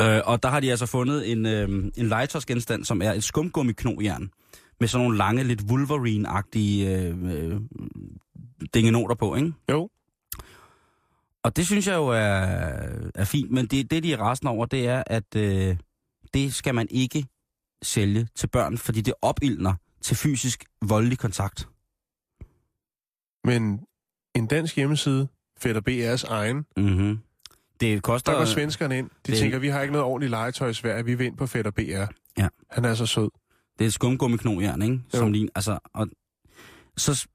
øh, og der har de altså fundet en, øh, en legetøjsgenstand, som er et skumgummiknojern. Med sådan nogle lange, lidt Wolverine-agtige øh, øh, dingenoter på, ikke? Jo. Og det synes jeg jo er, er fint, men det, det de er resten over, det er, at øh, det skal man ikke sælge til børn, fordi det opildner til fysisk voldelig kontakt. Men en dansk hjemmeside, Fætter BR's egen, Mm-hmm. Det koster... der går svenskerne ind. De det- det... tænker, vi har ikke noget ordentligt legetøj i Sverige, vi vil ind på Fætter BR. Ja. Han er så sød. Det er et skumgummiknojern, ikke? Jo. Som ligner, altså, og så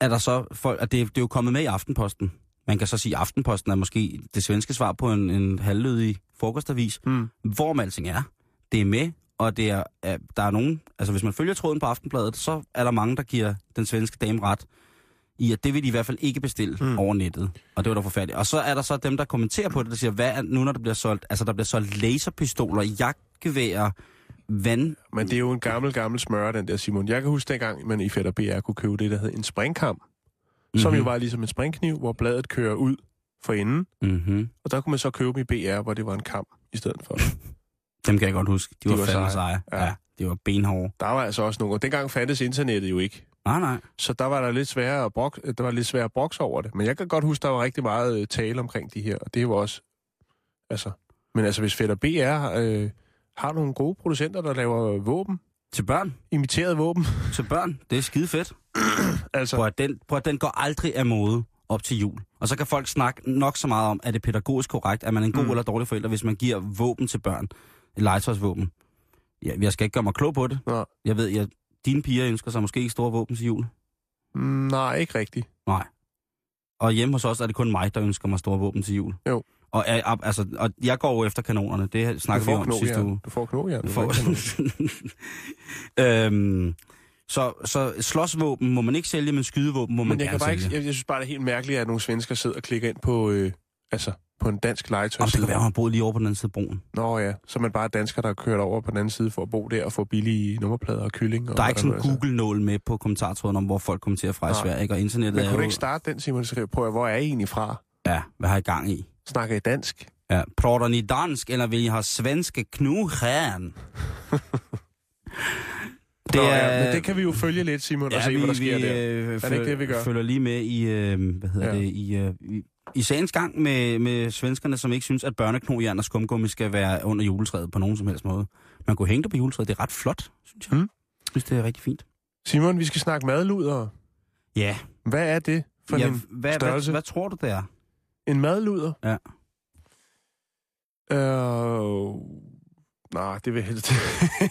er der så folk, og det, det er jo kommet med i Aftenposten. Man kan så sige, at Aftenposten er måske det svenske svar på en, en halvlødig frokostavis. Mm. Hvor man alting er, det er med, og det er, er, der er nogen, altså hvis man følger tråden på Aftenbladet, så er der mange, der giver den svenske dame ret i, at det vil de i hvert fald ikke bestille. Mm. over nettet. Og det var da forfærdeligt. Og så er der så dem, der kommenterer på det, der siger, hvad er, nu når der bliver solgt, altså der bliver solgt laserpistoler, jagtgeværer, vand, Men det er jo en gammel, gammel smør, den der Simon. Jeg kan huske dengang, man i Fætter BR kunne købe det, der hed en springkam. Mm-hmm. Som jo var ligesom en springkniv, hvor bladet kører ud for enden. Mm-hmm. Og der kunne man så købe dem i BR, hvor det var en kam i stedet for. Dem kan jeg godt huske. De, De var, var fandme seje. Ja. Ja. ja. de var benhårde. Der var altså også nogle, og dengang fandtes internettet jo ikke. Nej, nej. Så der var der lidt sværere at brok, der var lidt sværere at brokse over det. Men jeg kan godt huske, der var rigtig meget øh, tale omkring de her, og det var også... Altså, men altså, hvis Fætter BR øh, har nogle gode producenter, der laver våben, Til børn. imiteret våben, Til børn. Det er skide fedt. altså... Prøv at, den, prøv at den går aldrig af mode op til jul. Og så kan folk snakke nok så meget om, er det pædagogisk korrekt, er man en god mm. Eller dårlig forælder, hvis man giver våben til børn. Et legetøjsvåben. Ja, jeg skal ikke gøre mig klog på det. Nå, Jeg ved, at dine piger ønsker sig måske ikke store våben til jul. mm, nej, ikke rigtigt. Nej. Og hjemme hos os er det kun mig, der ønsker mig store våben til jul. Jo. Og, er, altså, og jeg går jo efter kanonerne. Det snakker vi om sidste uge. Du får knogjern. Du får... øhm, så, så slåsvåben må man ikke sælge, men skydevåben må man Men jeg, gerne kan bare ikke, sælge. jeg, jeg synes bare, det er helt mærkeligt, at nogle svensker sidder og klikker ind på, øh, altså, på en dansk Om legetøj. det kan være, at man boet lige over på den anden side af broen. Nå ja, så er man bare dansker, der har kørt over på den anden side for at bo der og få billige nummerplader og kylling. Og Der er ikke sådan en er, så. Google-nål med på kommentartråden om, hvor folk kommenterer fra i. Sverige, ikke? og internettet Men er kunne jo... du ikke starte den, Simon? Så prøv at, hvor er I egentlig fra? Ja, hvad har I gang i? Snakker I dansk? Ja. Prater ni dansk, eller vil I have svenske knugern? Det Nå, ja, men det kan vi jo følge lidt, Simon, og se, hvad der sker der. øh, det ikke det, vi gør? følger lige med i, øh, hvad hedder Ja. det, i, øh, i, i sagens gang med, med svenskerne, som ikke synes, at børneknogjern og skumgummi skal være under juletræet på nogen som helst måde. Man kunne hænge det på juletræet. Det er ret flot, synes jeg. Mm. Jeg synes, det er rigtig fint. Simon, vi skal snakke madluder. Ja. Hvad er det for ja en hvad, hvad, størrelse? hvad, tror du, det er? En madluder? Ja. Øh... Nej, det vil jeg helst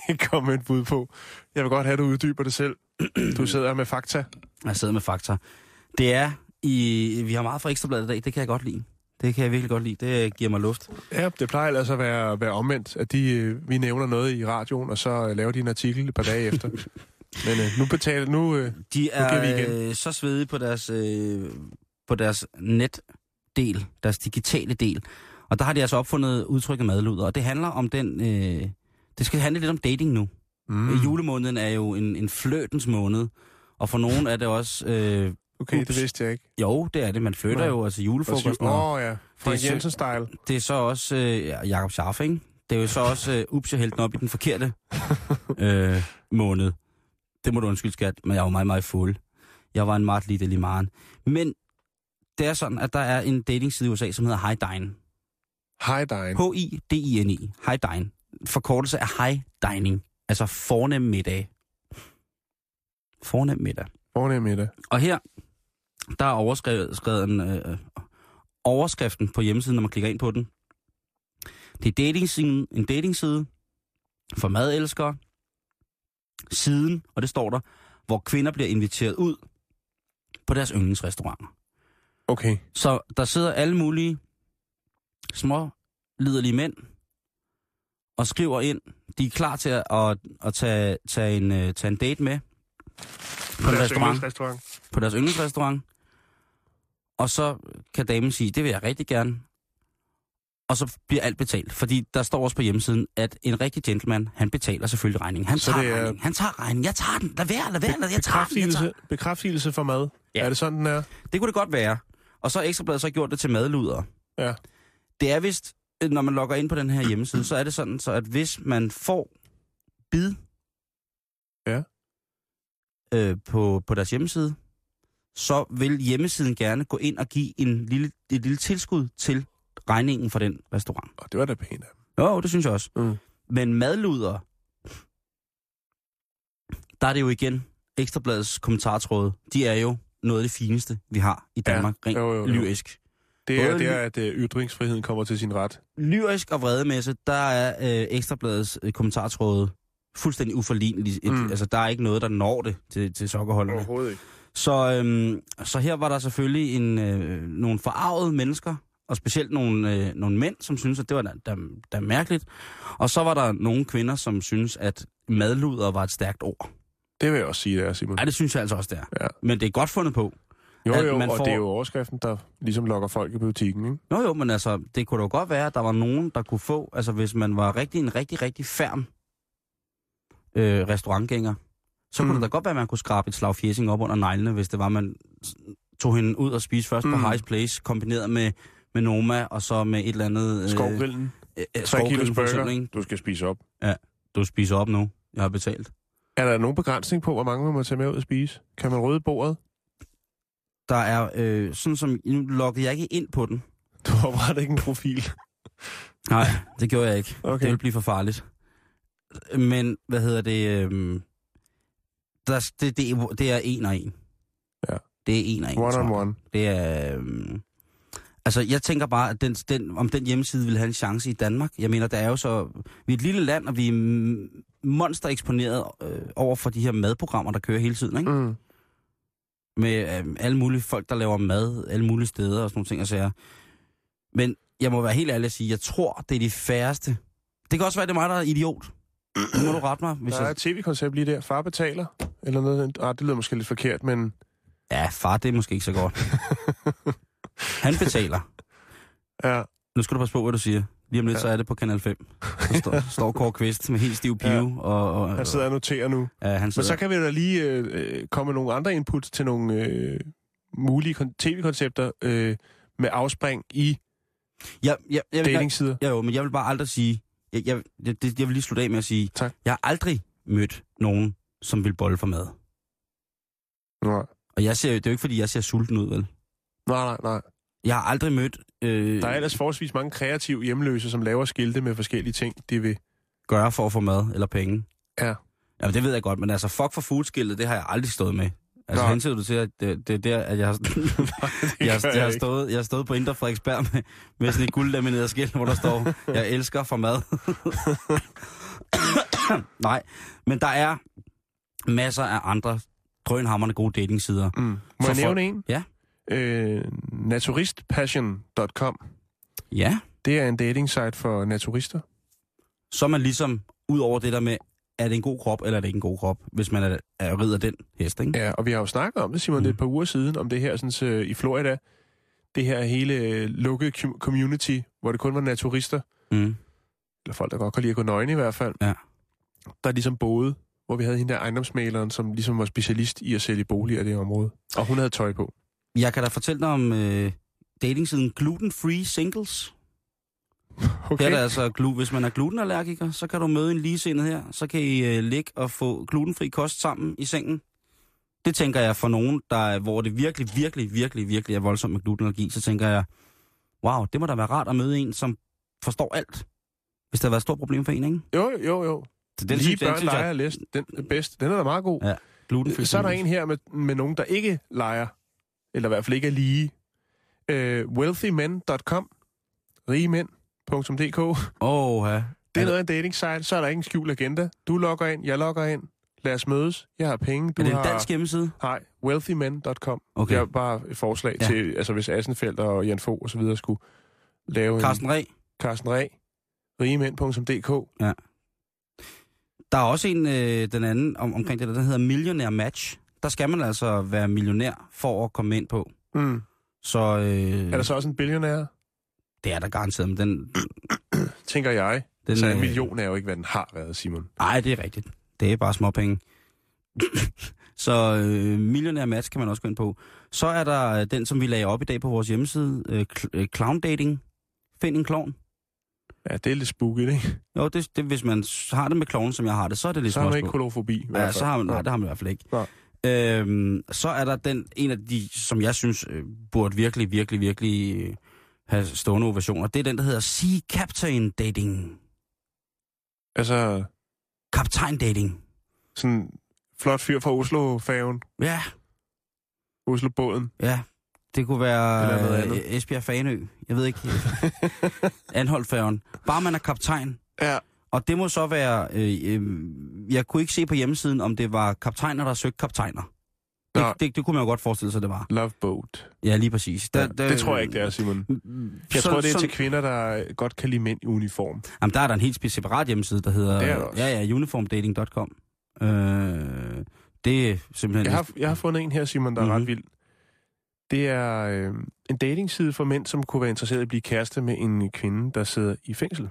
ikke komme et bud på. Jeg vil godt have, at du uddyber det selv. Du sidder med fakta. Jeg sidder med fakta. Det er i... Vi har meget fra Ekstrabladet i dag, det kan jeg godt lide. Det kan jeg virkelig godt lide. Det giver mig luft. Ja, det plejer altså at være, være omvendt, at de, øh, vi nævner noget i radioen, og så øh, laver de en artikel et par dage efter. Men øh, nu betaler... Nu, øh, De giver vi igen. er øh, så svedige på deres, øh, på deres netdel, deres digitale del. Og der har de altså opfundet udtrykket madluder, og det handler om den... Øh, det skal handle lidt om dating nu. Mm. Julemåneden er jo en, en fløtens måned, og for nogen er det også... Øh, okay, ups. det vidste jeg ikke. jo, det er det. Man flytter Nej. jo, altså Åh julefrokosten. og- oh, ja, Frank Det er Jensen-style. Det er så også øh, ja, Jacob Scharf, ikke? Det er jo så også, øh, ups, jeg hældte den op i den forkerte øh, måned. Det må du undskylde, skat, men jeg var meget, meget fuld. Jeg var en meget lille limaren. Men det er sådan, at der er en datingside i USA, som hedder High Dine. High Dine. H-I-D-I-N-I. High Dine. Forkortelse af High Dining. Altså fornem middag. Fornem middag. Fornem middag. Og her, der er overskrevet skrevet en, øh, overskriften på hjemmesiden, når man klikker ind på den. Det er datingsiden, en datingside for madelskere. Siden, og det står der, hvor kvinder bliver inviteret ud på deres yndlingsrestauranter. Okay. Så der sidder alle mulige små, liderlige mænd og skriver ind. De er klar til at, at, at tage, tage, en, øh, tage en date med på en restaurant, restaurant. på deres yndlingsrestaurant. Og så kan damen sige, det vil jeg rigtig gerne. Og så bliver alt betalt. Fordi der står også på hjemmesiden, at en rigtig gentleman, han betaler selvfølgelig regningen. Han Så tager er- regningen. Han tager regningen. Jeg tager den. Lad være, lad være. Lad, jeg tager den. Jeg tager. Bekræftelse, bekræftelse for mad. Ja. Er det sådan, den er? Det kunne det godt være. Og så har Ekstrabladet så gjort det til madluder. Ja. Det er vist, øh, når man logger ind på den her hjemmeside, så er det sådan, så at hvis man får bid Ja. øh, på, på deres hjemmeside, så vil hjemmesiden gerne gå ind og give en lille, et lille tilskud til regningen for den restaurant. Og det var da pænt af. Jo, det synes jeg også. Mm. Men madluder, der er det jo igen Ekstrabladets kommentartråde. De er jo noget af det fineste, vi har i Danmark, Ja, rent jo, jo, jo. lyrisk. Det er Både der, at øh, ytringsfriheden kommer til sin ret. lyrisk og vredemæsse, der er øh, Ekstrabladets øh, kommentartråde fuldstændig uforligneligt. Mm. Altså, der er ikke noget, der når det til, til sokkerholderne. Overhovedet ikke. Så, øhm, så her var der selvfølgelig en, øh, nogle forarvede mennesker, og specielt nogle, øh, nogle mænd, som synes at det var da, da, da mærkeligt. Og så var der nogle kvinder, som synes at madluder var et stærkt ord. Det vil jeg også sige, det er, Simon. Nej, det synes jeg altså også, det er. Ja. Men det er godt fundet på. Jo, jo, man og får- det er jo overskriften, der ligesom lokker folk i butikken, ikke? Nå jo, men altså, det kunne da jo godt være, at der var nogen, der kunne få, altså hvis man var rigtig en rigtig, rigtig færm øh, restaurantgænger, så mm. kunne det da godt være, at man kunne skrabe et slag fjesing op under neglene, hvis det var, man tog hende ud og spise først mm. på. High's Place, kombineret med, med Noma, og så med et eller andet... Øh, Skovgrillen. øh, øh, 3 skovgrillen, kilos burger. Du skal spise op. Du spiser op nu. Jeg har betalt. Er der nogen begrænsning på, hvor mange man må tage med ud og spise? Kan man rydde bordet? Der er, øh, sådan som, nu loggede jeg ikke ind på den. Du opretter ikke en profil. Nej, det gjorde jeg ikke. Okay. Det vil blive for farligt. Men, hvad hedder det? Øhm, der, det, det, er- det er en og en. Ja. Det er en og en. One on one. Det er... Øhm, altså, jeg tænker bare, at den, den, om den hjemmeside vil have en chance i Danmark. Jeg mener, der er jo så... Vi er et lille land, og vi er monster eksponeret øh, over for de her madprogrammer, der kører hele tiden, ikke? Mm. Med øh, alle mulige folk, der laver mad, alle mulige steder og sådan nogle ting og sager. Men jeg må være helt ærlig at sige, jeg tror, det er de færreste. Det kan også være, det er mig, der er idiot. Nu må du rette mig, hvis Der er jeg... et tv-koncept lige der. Far betaler. Eller noget. Ah, det lyder måske lidt forkert, men... Ja, far, det er måske ikke så godt. Han betaler. Ja, Nu skal du passe på, hvad du siger. Lige om lidt, Ja. så er det på Kanal 5. Der står, står Kåre Kvist med helt stiv pive. Ja. Og, og, han sidder og noterer nu. Ja, han Men sidder. så kan vi da lige øh, øh, komme med nogle andre input til nogle øh, mulige kon- tv-koncepter øh, med afspring i Ja, ja, jeg, vil, datingsider. ja, jo, men jeg vil bare aldrig sige... Jeg, jeg, jeg, det- jeg vil lige slutte af med at sige... Tak. Jeg har aldrig mødt nogen, som vil bolle for mad. Nej, Og jeg ser, det er jo ikke, fordi jeg ser sulten ud, vel? nej, nej. nej. Jeg har aldrig mødt... Øh, Der er ellers forholdsvis mange kreative hjemløse, som laver skilte med forskellige ting, de vil. gøre for at få mad eller penge. Ja. Jamen, det ved jeg godt, men altså, fuck for foodskiltet, det har jeg aldrig stået med. Altså, Nå. hensyder du til, at det, det er der, at jeg har, jeg, har, gør jeg, har stået, jeg har stået på Indre Frederiksberg med, med sådan et guldlamineret skilt, hvor der står, jeg elsker for mad. Nej, men der er masser af andre drønhammerne gode datingsider. Mm. Må For jeg nævne en? Ja. Øh, naturistpassion.com. Ja, Det er en datingsite for naturister. så er man ligesom ud over det der med, er det en god krop, eller er det ikke en god krop, hvis man er, er rider den hest, ikke? Ja, og vi har jo snakket om det, Simon, mm. det er et par uger siden, om det her sådan, så, i Florida. Det her hele øh, lukkede com- community, hvor det kun var naturister, Mm. eller folk, der godt kan lide at gå nøgne i hvert fald, Ja. der ligesom boede, hvor vi havde hende der ejendomsmaleren, som ligesom var specialist i at sælge boliger i det område. Og hun havde tøj på. Jeg kan da fortælle dig om øh, datingsiden Gluten Free Singles. Okay. Her er der altså, glu- hvis man er glutenallergiker, så kan du møde en ligesindet her. Så kan I øh, ligge og få glutenfri kost sammen i sengen. Det tænker jeg for nogen, der, er- hvor det virkelig, virkelig, virkelig, virkelig er voldsomt med glutenallergi, så tænker jeg, wow, det må da være rart at møde en, som forstår alt. Hvis der har været et stort problem for en, ikke? Jo, jo, jo. Så Den Lige børn leger jeg... læst. Den er bedst. Den er da meget god. Ja, glutenfri Så er der en her med, med nogen, der ikke leger. Eller i hvert fald ikke er lige. Øh, wealthymen.com rigemænd.dk Åh, ja. Det er noget af en dating site. Så er der ikke en skjult agenda. Du logger ind, jeg logger ind. Lad os mødes. Jeg har penge. Du Er det en har... dansk hjemmeside? Nej, wealthymen.com. Okay. Det er bare et forslag Ja. ja. til, altså hvis Assenfeldt og Jan Fogh og så videre skulle lave Carsten en Carsten Ræ, rigemænd.dk. Der er også en, øh, den anden, om, omkring det, der hedder Millionaire Match. Der skal man altså være millionær for at komme ind på. Mm. Så øh, Er der så også en billionær? det er der garanteret, men den... Tænker jeg. den Så en øh, million er jo ikke, hvad den har været, Simon. Nej, det er rigtigt. Det er bare småpenge. så øh, Millionaire Match kan man også gå ind på. Så er der øh, den, som vi lagde op i dag på vores hjemmeside, øh, cl- øh, Clown Dating. Find en klovn. Ja, det er lidt spooky, ikke? Jo, det, det, hvis man har det med klovnen, som jeg har det, så er det lidt Så har man ikke kolofobi. Ja, så har man, nej, det har man i hvert fald ikke. Nej. Øhm, så er der den, en af de, som jeg synes øh, burde virkelig, virkelig, virkelig øh, have stående ovationer. Det er den, der hedder Sea Captain Dating. Altså, Kaptajn Dating. sådan flot fyr fra Oslo-færgen. Ja, Oslo-båden. ja. Det kunne være øh. Esbjerg Fanø. Jeg ved ikke. Anholdt Bare man er kaptajn. Ja. Og det må så være... Øh, øh, jeg kunne ikke se på hjemmesiden, om det var kaptajner, der søgte kaptajner. Nå. Det, det, det kunne man jo godt forestille sig, det var. Love boat. Ja, lige præcis. Ja, det tror jeg ikke, det er, Simon. Jeg Så- tror, det er så- til kvinder, der godt kan lide mænd i uniform. Jamen, der er der en helt separat hjemmeside, der hedder... Det er der også. Ja, ja, uniformdating.com. Øh, det er simpelthen... Jeg har, jeg har fundet en her, Simon, der er Mhm. ret vild. Det er øh, en datingside for mænd, som kunne være interesseret i at blive kæreste med en kvinde, der sidder i fængsel.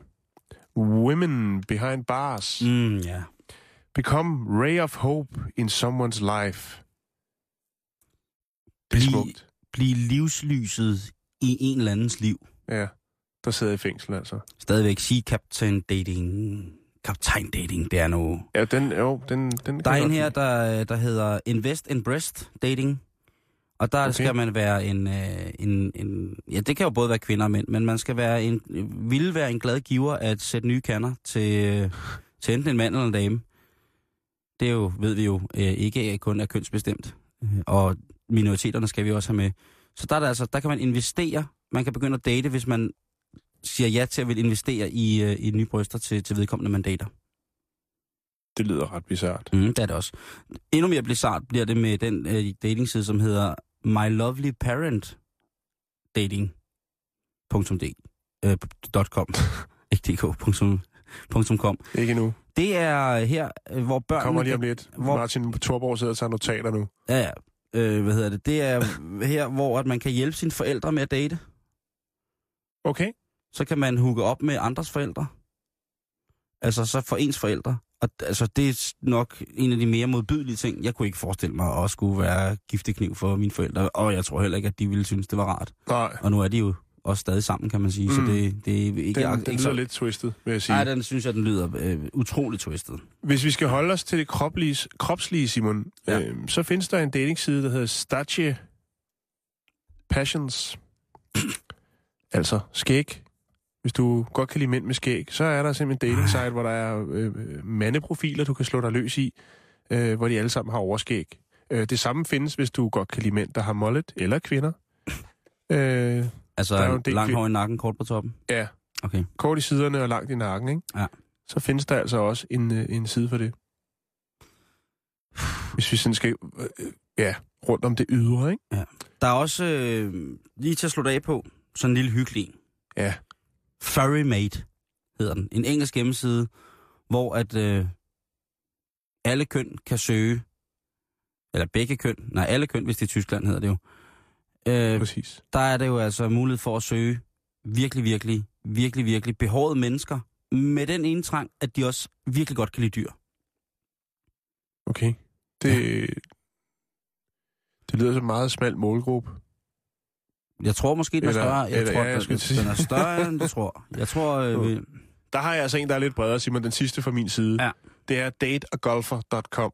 Women Behind Bars. Mm. Ja. Become ray of hope in someone's life. Det er Bliv- smukt. Blive livslyset i en eller andens liv. Ja, der sidder i fængsel, altså. Stadigvæk sige captain dating. Kaptajn dating, det er nu... Ja, den, jo, den, den Der er en her, der, der hedder Invest in Breast Dating. Og der Okay. skal man være en, øh, en, en... Ja, det kan jo både være kvinder og mænd, men man skal være en, ville være en glad giver at sætte nye kander til, øh, til enten en mand eller en dame. Det er jo, ved vi jo, øh, ikke kun er kønsbestemt. Og minoriteterne skal vi også have med. Så der, er der, altså, der kan man investere. Man kan begynde at date, hvis man siger ja til at vil investere i, øh, i nye bryster til, til vedkommende mandater. Det lyder ret bizart. Mm, det er det også. Endnu mere bizart bliver det med den øh, datingside, som hedder My Lovely Parent Dating. øh, .com. Ikke .dk. Punktum, punktum .com. Ikke nu. Det er her, øh, hvor børnene... Kommer lige om lidt. Hvor- Martin Thorborg sidder og tager notater nu. Ja, ja. Øh, hvad hedder det? Det er her, hvor at man kan hjælpe sine forældre med at date. Okay. Så kan man hooke op med andres forældre. Altså så for ens forældre. Og altså, det er nok en af de mere modbydelige ting. Jeg kunne ikke forestille mig at også skulle være giftekniv for mine forældre. Og jeg tror heller ikke, at de ville synes, det var rart. Nej, Og nu er de jo også stadig sammen, kan man sige. Mm. Så det, det er ikke... den, ikke den så- lyder lidt twisted, vil jeg sige. Nej, den synes jeg, den lyder øh, utrolig twisted. Hvis vi skal holde os til det kropslige, kropslige Simon, Ja. øh, så findes der en datingside, der hedder Stache Passions. altså skæg. Hvis du godt kan lide mænd med skæg, så er der simpelthen en dating site, hvor der er øh, mandeprofiler, du kan slå dig løs i, øh, hvor de alle sammen har overskæg. Øh, det samme findes, hvis du godt kan lide mænd, der har mullet, eller kvinder. Øh, Altså, Der er del langt hår i nakken, kort på toppen. ja, Okay. kort i siderne og langt i nakken, ikke? Ja. Så findes der altså også en, øh, en side for det. Hvis vi sådan skal, øh, øh, ja, rundt om det ydre, ikke? Der er også, øh, lige til at slutte af på, sådan en lille hyggelig. Ja. Furry Mate hedder den. En engelsk hjemmeside, hvor at øh, alle køn kan søge, eller begge køn, nej, alle køn, hvis det er Tyskland, hedder det jo. Øh, Præcis. der er det jo altså mulighed for at søge virkelig, virkelig, virkelig, virkelig behårede mennesker, med den ene trang, at de også virkelig godt kan lide dyr. Okay. Det, det lyder som en meget smal målgruppe. Jeg tror måske, den er større. Jeg eller- tror, ja, jeg den, den er større, end du tror. Jeg tror, øh, vi, Der har jeg altså en, der er lidt bredere, Simon. Den sidste fra min side. Ja. Det er dateogolfer.com.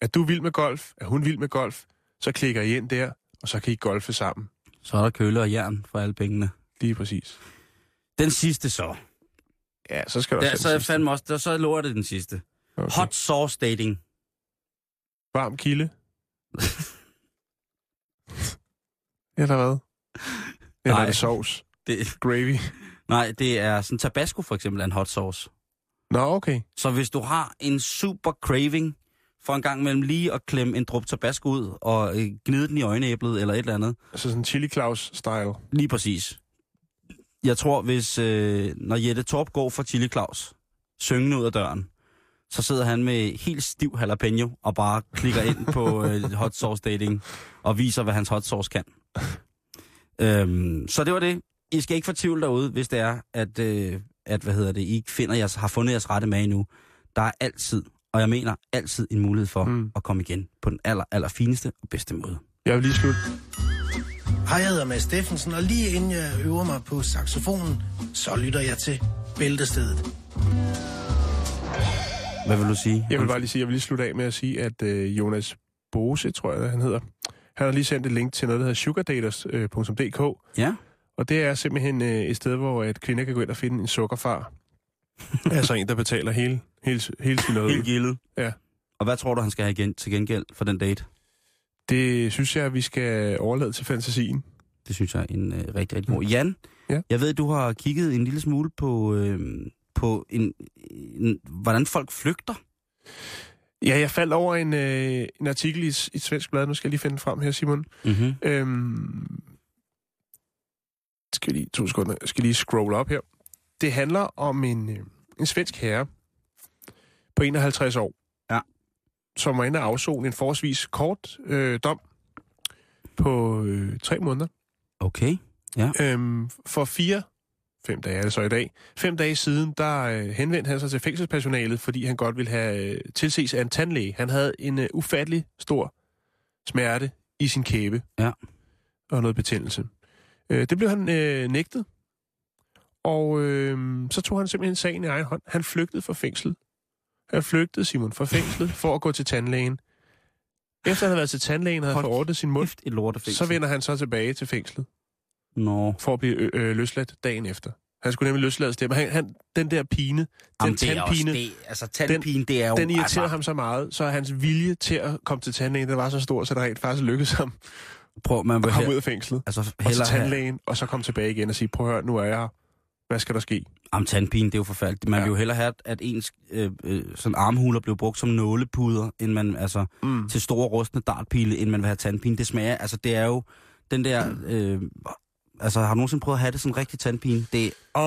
Er du vild med golf? Er hun vild med golf? Så klikker I ind der, og så kan I golfe sammen. så er der køle og jern for alle pengene. Lige præcis. Den sidste så. Ja, så skal Ja, også så den jeg fandme også, der, så lover det den sidste. Okay. Hot sauce dating. Varm kilde. Eller hvad? Eller Nej. er det sovs? Det, Gravy? nej, det er sådan tabasco for eksempel er en hot sauce. Nå, okay. Så hvis du har en super craving for en gang mellem lige at klemme en drup tabasco ud og øh, gnide den i øjenæblet eller et eller andet. Altså sådan chili Claus-style. Lige præcis. Jeg tror, hvis øh, når Jette Torp går fra Chili Claus, syngende ud af døren, så sidder han med helt stiv jalapeno og bare klikker ind på øh, hot sauce dating og viser, hvad hans hot sauce kan. Øhm, så det var det. I skal ikke få tvivl derude, hvis det er, at, øh, at hvad hedder det, I ikke finder jeres, har fundet jeres rette med endnu. Der er altid, og jeg mener altid en mulighed for mm. at komme igen på den aller, aller fineste og bedste måde. Jeg vil lige slutte. Hej, jeg hedder Mads Steffensen, og lige inden jeg øver mig på saxofonen, så lytter jeg til Bæltestedet. Hvad vil du sige? Jeg vil bare lige sige, jeg vil lige slutte af med at sige, at øh, Jonas Bose, tror jeg, han hedder, han har lige sendt et link til noget, der hedder sugardaters.dk, Ja? og det er simpelthen øh, et sted, hvor at kvinder kan gå ind og finde en sukkerfar. altså en, der betaler hele, hele, hele sin. Helt gildet. Ja. Og hvad tror du, han skal have igen, til gengæld for den date? Det synes jeg, vi skal overlade til fantasien. Det synes jeg er en øh, rigtig, rigtig god. Jan, Ja. jeg ved, du har kigget en lille smule på, øh, på en, en, hvordan folk flygter. Ja, jeg faldt over en, øh, en artikel i, i et svensk blad. Nu skal jeg lige finde den frem her, Simon. Mm-hmm. Øhm, skal lige, to sekunder. Jeg skal lige scrolle op her. Det handler om en, øh, en svensk herre på 51 år. Ja. Som var inde og afzone en forholdsvis kort øh, dom på øh, tre måneder. Okay. Øhm, for fire, fem dage er det så i dag, fem dage siden, der øh, henvendte han sig til fængselspersonalet, fordi han godt ville have øh, tilses af en tandlæge. Han havde en øh, ufattelig stor smerte i sin kæbe. Ja. Og noget betændelse. Øh, det blev han øh, nægtet. Og øh, så tog han simpelthen sagen i egen hånd. Han flygtede fra fængslet. Han flygtede, Simon, fra fængslet for at gå til tandlægen. Efter han havde været til tandlægen og havde forordnet sin mund, så vender han så tilbage til fængslet Nå. for at blive øh, løsladt dagen efter. Han skulle nemlig løslades der, men han, han, den der pine, den Jamen, også, tandpine, det, altså tandpine, det er jo... den irriterede altså, ham så meget, så hans vilje til at komme til tandlægen, den var så stor, så det rent faktisk lykkedes ham Prøv, man at komme ud af fængslet. altså, Og til hellere have, tandlægen, og så komme tilbage igen og sige, prøv at høre, nu er jeg her. Hvad skal der ske? Jamen, tandpine, det er jo forfærdeligt. Man ja. vil jo hellere have, at ens øh, øh, sådan armhuler blev brugt som nålepuder, end man, altså, Mm. til store rustne dartpile, end man vil have tandpine. Det smager, altså, det er jo den der... Øh, altså, har du nogensinde prøvet at have det sådan rigtig tandpine? Det. Åh...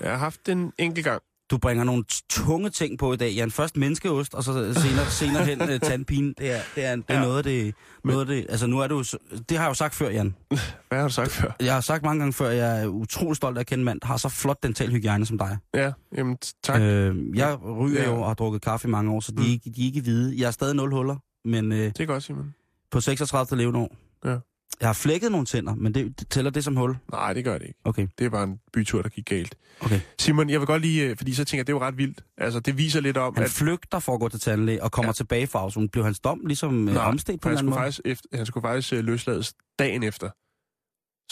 Jeg har haft den enkelt gang. Du bringer nogle tunge ting på i dag, Jan. Først menneskeost, og så senere, senere hen uh, tandpine. Det er, det er, det er Ja. noget af det... Noget af det, altså nu er du, det har jeg jo sagt før, Jan. Hvad har du sagt før? Jeg har sagt mange gange før, at jeg er utrolig stolt af at kende en mand, der har så flot dental hygiejne som dig. Ja, jamen tak. Øh, jeg ryger Ja. jo og har drukket kaffe i mange år, så de, Mm. ikke, de er ikke hvide. Jeg er stadig nul huller, men øh, Det er godt, Simon. på 36. leveår. Ja. Jeg har flækket nogle tænder, men det, det tæller det som hul. Nej, det gør det ikke. Okay, Det er bare en bytur, der gik galt. okay. Simon, jeg vil godt lige, øh, fordi så tænker jeg, det er jo ret vildt. Altså, det viser lidt om, Han at flygter for at gå til tandlæge og kommer Ja. tilbage fra afsonen. Blev hans dom ligesom øh, Nej, omstedt på en han eller anden skulle, måde? faktisk han skulle faktisk øh, løslades dagen efter.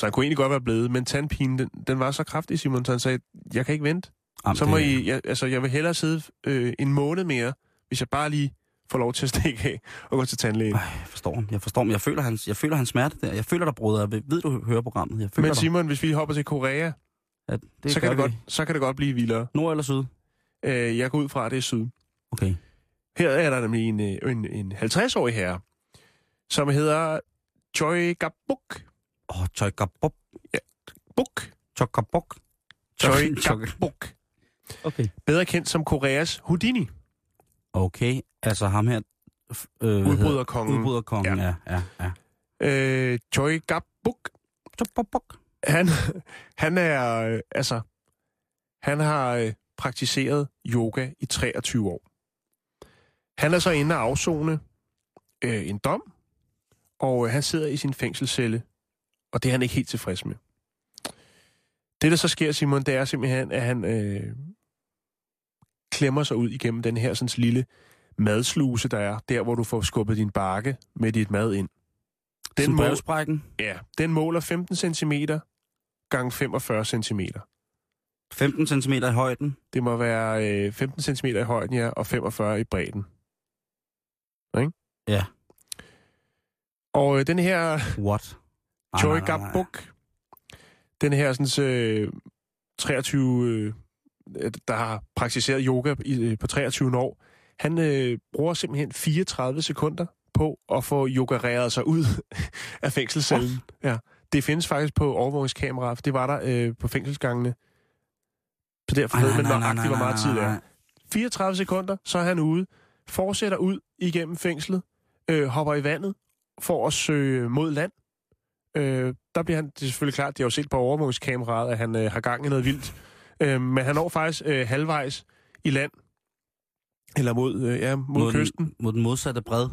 Så han kunne egentlig godt være blevet, men tandpinen, den, den var så kraftig, Simon, så han sagde, jeg kan ikke vente. Jamen, Så må det- I, jeg, altså, jeg vil hellere sidde øh, en måned mere, hvis jeg bare lige får lov til at stikke af og gå til tandlægen. Ej, jeg forstår ham. Jeg forstår ham. Jeg føler hans, jeg føler hans smerte der. Jeg føler dig. Jeg ved, du hører programmet. Jeg føler Men dig. Simon, hvis vi hopper til Korea, Ja, det så, kan det vi. godt, så kan det godt blive vildere. Nord eller syd? Øh, jeg går ud fra, at det er syd. Okay. Her er der nemlig en, øh, en, en 50-årig herre, som hedder Choi Gabuk. Åh, oh, Tjøkkabok. Buk. Tjøkkabok. Choi Chok- Gabuk. Okay. Bedre kendt som Koreas Houdini. Okay, altså ham her... Øh, Udbryderkongen. Udbryderkongen, ja, ja, ja. Øh, Choi Gabuk. Han, han er, øh, altså, han har øh, praktiseret yoga i 23 år. Han er så inde og afzone øh, en dom, og øh, han sidder i sin fængselscelle, og det er han ikke helt tilfreds med. Det, der så sker, Simon, det er simpelthen, at han øh, klemmer sig ud igennem den her sådan, lille madsluse, der er, der hvor du får skubbet din bakke med dit mad ind. Den Den, mål, brevsprækken. ja, den måler 15 cm gange 45 cm. 15 cm i højden. Det må være øh, 15 cm i højden, ja, og 45 i bredden. Ikke? Ja. Og øh, den her What? Nej, Choi nej, nej, nej. Gabuk, den her sådan, øh, 23, øh, der har praktiseret yoga i, øh, på 23 år, han øh, bruger simpelthen 34 sekunder på at få yogareret sig ud af fængselscellen. Ja. Det findes faktisk på overvågningskamera, for det var der øh, på fængselsgangene. Så derfor ved man nøjagtigt, hvor meget tid det er. nej. 34 sekunder, så er han ude, fortsætter ud igennem fængslet, øh, hopper i vandet for at søge mod land. Øh, der bliver han, det er selvfølgelig klart, de har jo set på overvågningskameraet, at han øh, har gang i noget vildt. Øh, men han når faktisk øh, halvvejs i land, eller mod, øh, ja, mod, mod kysten, Den, mod den modsatte bred.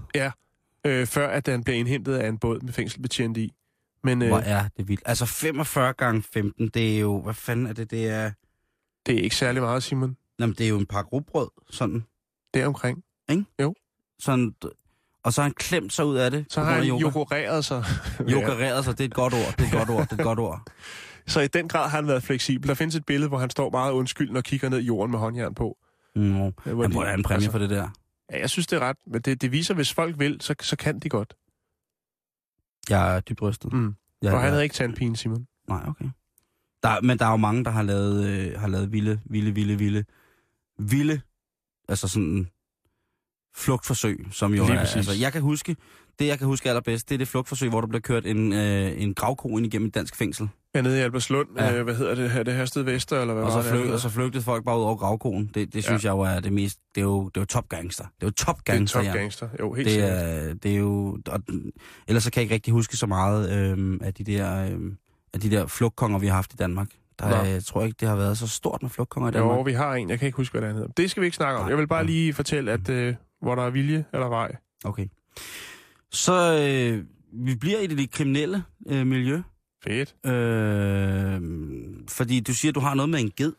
øh, før at han bliver indhentet af en båd med fængselbetjent i. Men øh, Hvor er det vildt. Altså 45 gange 15, det er jo... Hvad fanden er det? Det er... det er ikke særlig meget, Simon. Jamen, det er jo en pakke rugbrød, sådan. Det er omkring. sådan og så har han klemt sig ud af det. Så har han yoga. jogoreret sig. Joggereret sig, det er et godt ord. Det er et godt ord. Det er et godt ord. Så i den grad har han været fleksibel. Der findes et billede, hvor han står meget undskyldende og kigger ned i jorden med håndjern på. Mm. Han de- burde have en præmie altså, for det der. Ja, jeg synes, det er ret. Men det, det viser, hvis folk vil, så, så kan de godt. Jeg er dybt rystet. Mm. Jeg, Og han havde ikke tandpine, Simon. Nej, okay. Der, men der er jo mange, der har lavet, øh, har lavet vilde, vilde, vilde, vilde, vilde, altså sådan flugtforsøg, som jo Lige er, præcis. altså, jeg kan huske, det jeg kan huske allerbedst, det er det flugtforsøg, hvor der bliver kørt en, øh, en gravko ind igennem et dansk fængsel. Ja, nede i Alberslund. Ja. Øh, hvad hedder det her? Det her sted Vester, eller hvad Og så, det? flyg, og så flygtede folk bare ud over gravkoen. Det, det synes ja. jeg jo er det mest, det er jo, det er jo top gangster. Det er jo top det er gangster, top gangster. Jo, helt Det sikkert. er, det er jo... Og, ellers så kan jeg ikke rigtig huske så meget øhm, af, de der, øhm, af de der flugtkonger, vi har haft i Danmark. Der, er, jeg tror ikke, det har været så stort med flugtkonger i Danmark. Jo, vi har en. Jeg kan ikke huske, hvad det hedder. Det skal vi ikke snakke om. Nej. Jeg vil bare lige fortælle, at øh, hvor der er vilje eller vej. Okay. Så øh, vi bliver i det kriminelle øh, miljø. Fedt. Øh, fordi du siger, at du har noget med en ged.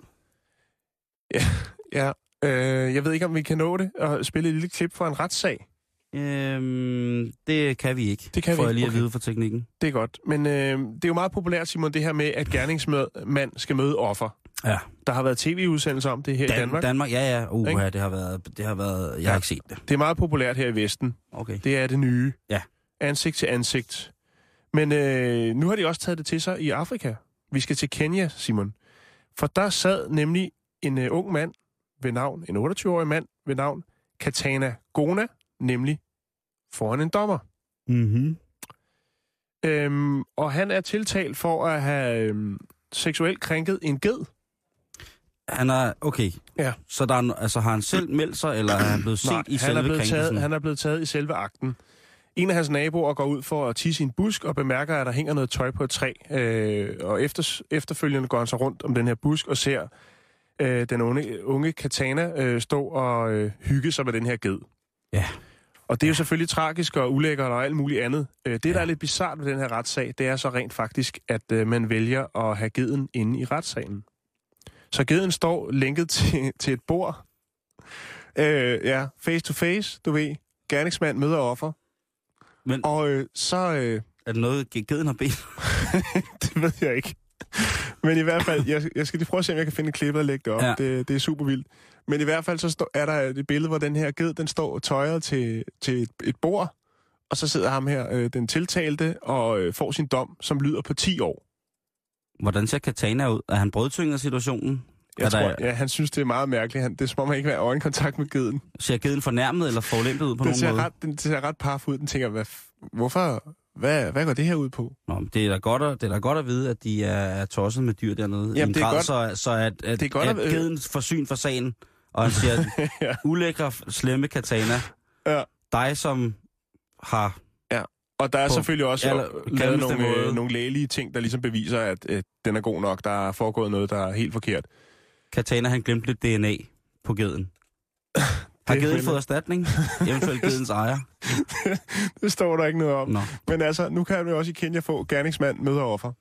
Ja. Øh, jeg ved ikke, om vi kan nå det og spille et lille klip fra en retssag. Øh, det kan vi ikke, Det kan vi får jeg ikke, lige at okay. vide fra teknikken. Det er godt. Men øh, det er jo meget populært, Simon, det her med, at gerningsmand skal møde offer. Ja. Der har været tv-udsendelser om det her i Dan- Danmark. Danmark, ja, ja. Uh, ja, det har været, det har været, jeg Ja. har ikke set det. Det er meget populært her i Vesten. Okay. Det er det nye. Ja. Ansigt til ansigt. Men øh, nu har de også taget det til sig i Afrika. Vi skal til Kenya, Simon. For der sad nemlig en øh, ung mand ved navn, en 28-årig mand ved navn, Katana Gona, nemlig foran en dommer. Mm-hmm. Øhm, og han er tiltalt for at have øhm, seksuelt krænket en ged. Han er, okay. Ja. Så der er, altså, har han selv meldt sig, eller er han blevet set Nej, i han selve er, blevet krænkelsen? taget, han er blevet taget i selve akten. En af hans naboer går ud for at tisse i en busk og bemærker, at der hænger noget tøj på et træ. Øh, og efter, efterfølgende går han så rundt om den her busk og ser øh, den unge, unge Katana øh, stå og øh, hygge sig med den her ged. Ja. Og det er jo selvfølgelig tragisk og ulækkert og alt muligt andet. Øh, det, der Ja. er lidt bizart ved den her retssag, det er så rent faktisk, at øh, man vælger at have geden inde i retssagen. Så geden står lænket til, til et bord. Øh, ja, face to face, du ved. Gerningsmand møder offer. Men Og øh, så... Øh, er det noget, geden har bedt? det ved jeg ikke. Men i hvert fald, jeg, jeg skal lige prøve at se, om jeg kan finde et klip og lægge det op. Ja. Det, det er super vildt. Men i hvert fald, så stå, er der et billede, hvor den her ged, den står tøjet til, til et, et bord. Og så sidder ham her, øh, den tiltalte, og øh, får sin dom, som lyder på 10 år. Hvordan ser Katana ud? Er han brødtynget af situationen? Jeg tror, der, ja, han synes, det er meget mærkeligt. Han, det er som om, han ikke vil have øjenkontakt med geden. Ser geden fornærmet eller forulæmpet ud på Den nogen ser, måde? ret, den ser ret parf ud. Den tænker, hvad, hvorfor, hvad, hvad går det her ud på? Nå, det er da godt at, det er da godt at vide, at de er, er tosset med dyr dernede. Jamen, det er grad, godt- så, så at, at, det er godt at, at- geden får syn for sagen, og han siger, ja. ulækre, slemme Katana, Ja. dig som har... Og der er På selvfølgelig også aller, lavet nogle, øh, nogle lægelige ting, der ligesom beviser, at øh, den er god nok. Der er foregået noget, der er helt forkert. Katana, han glemte lidt DNA på geden. Har geden fået erstatning? Eventuelt gedens ejer? Det står der ikke noget om. Nå. Men altså, nu kan du også i Kenya få gerningsmand møder offer.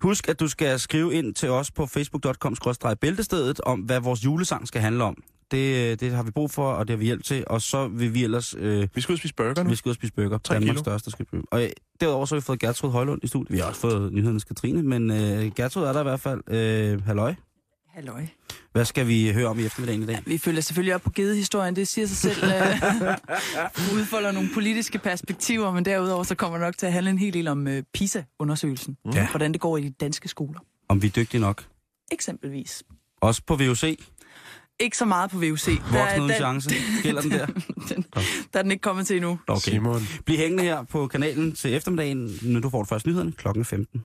Husk, at du skal skrive ind til os på facebook.com-bæltestedet om, hvad vores julesang skal handle om. Det, det har vi brug for, og det har vi hjælp til. Og så vil vi ellers... Øh, Vi skal ud og spise burger nu. vi skal ud og spise burger. Tre Danmarks kilo. største skal spise. Og øh, derudover så har vi fået Gertrud Højlund i studiet. Vi har også fået nyhedernes Katrine, men øh, Gertrud er der i hvert fald. Øh, halløj. Halløj. Hvad skal vi høre om i eftermiddagen i dag? Vi følger selvfølgelig op på gedehistorien, det siger sig selv. øh, udfolder nogle politiske perspektiver, men derudover så kommer det nok til at handle en hel del om øh, PISA-undersøgelsen. Ja. Hvordan det går i de danske skoler. Om vi er dygtige nok. Eksempelvis. Også på VUC. Ikke så meget på VUC. Voksen uden den, chance. Gælder den der? den, der er den ikke kommet til endnu. Okay. Simon. Bliv hængende her på kanalen til eftermiddagen, når du får det første nyhederne klokken 15.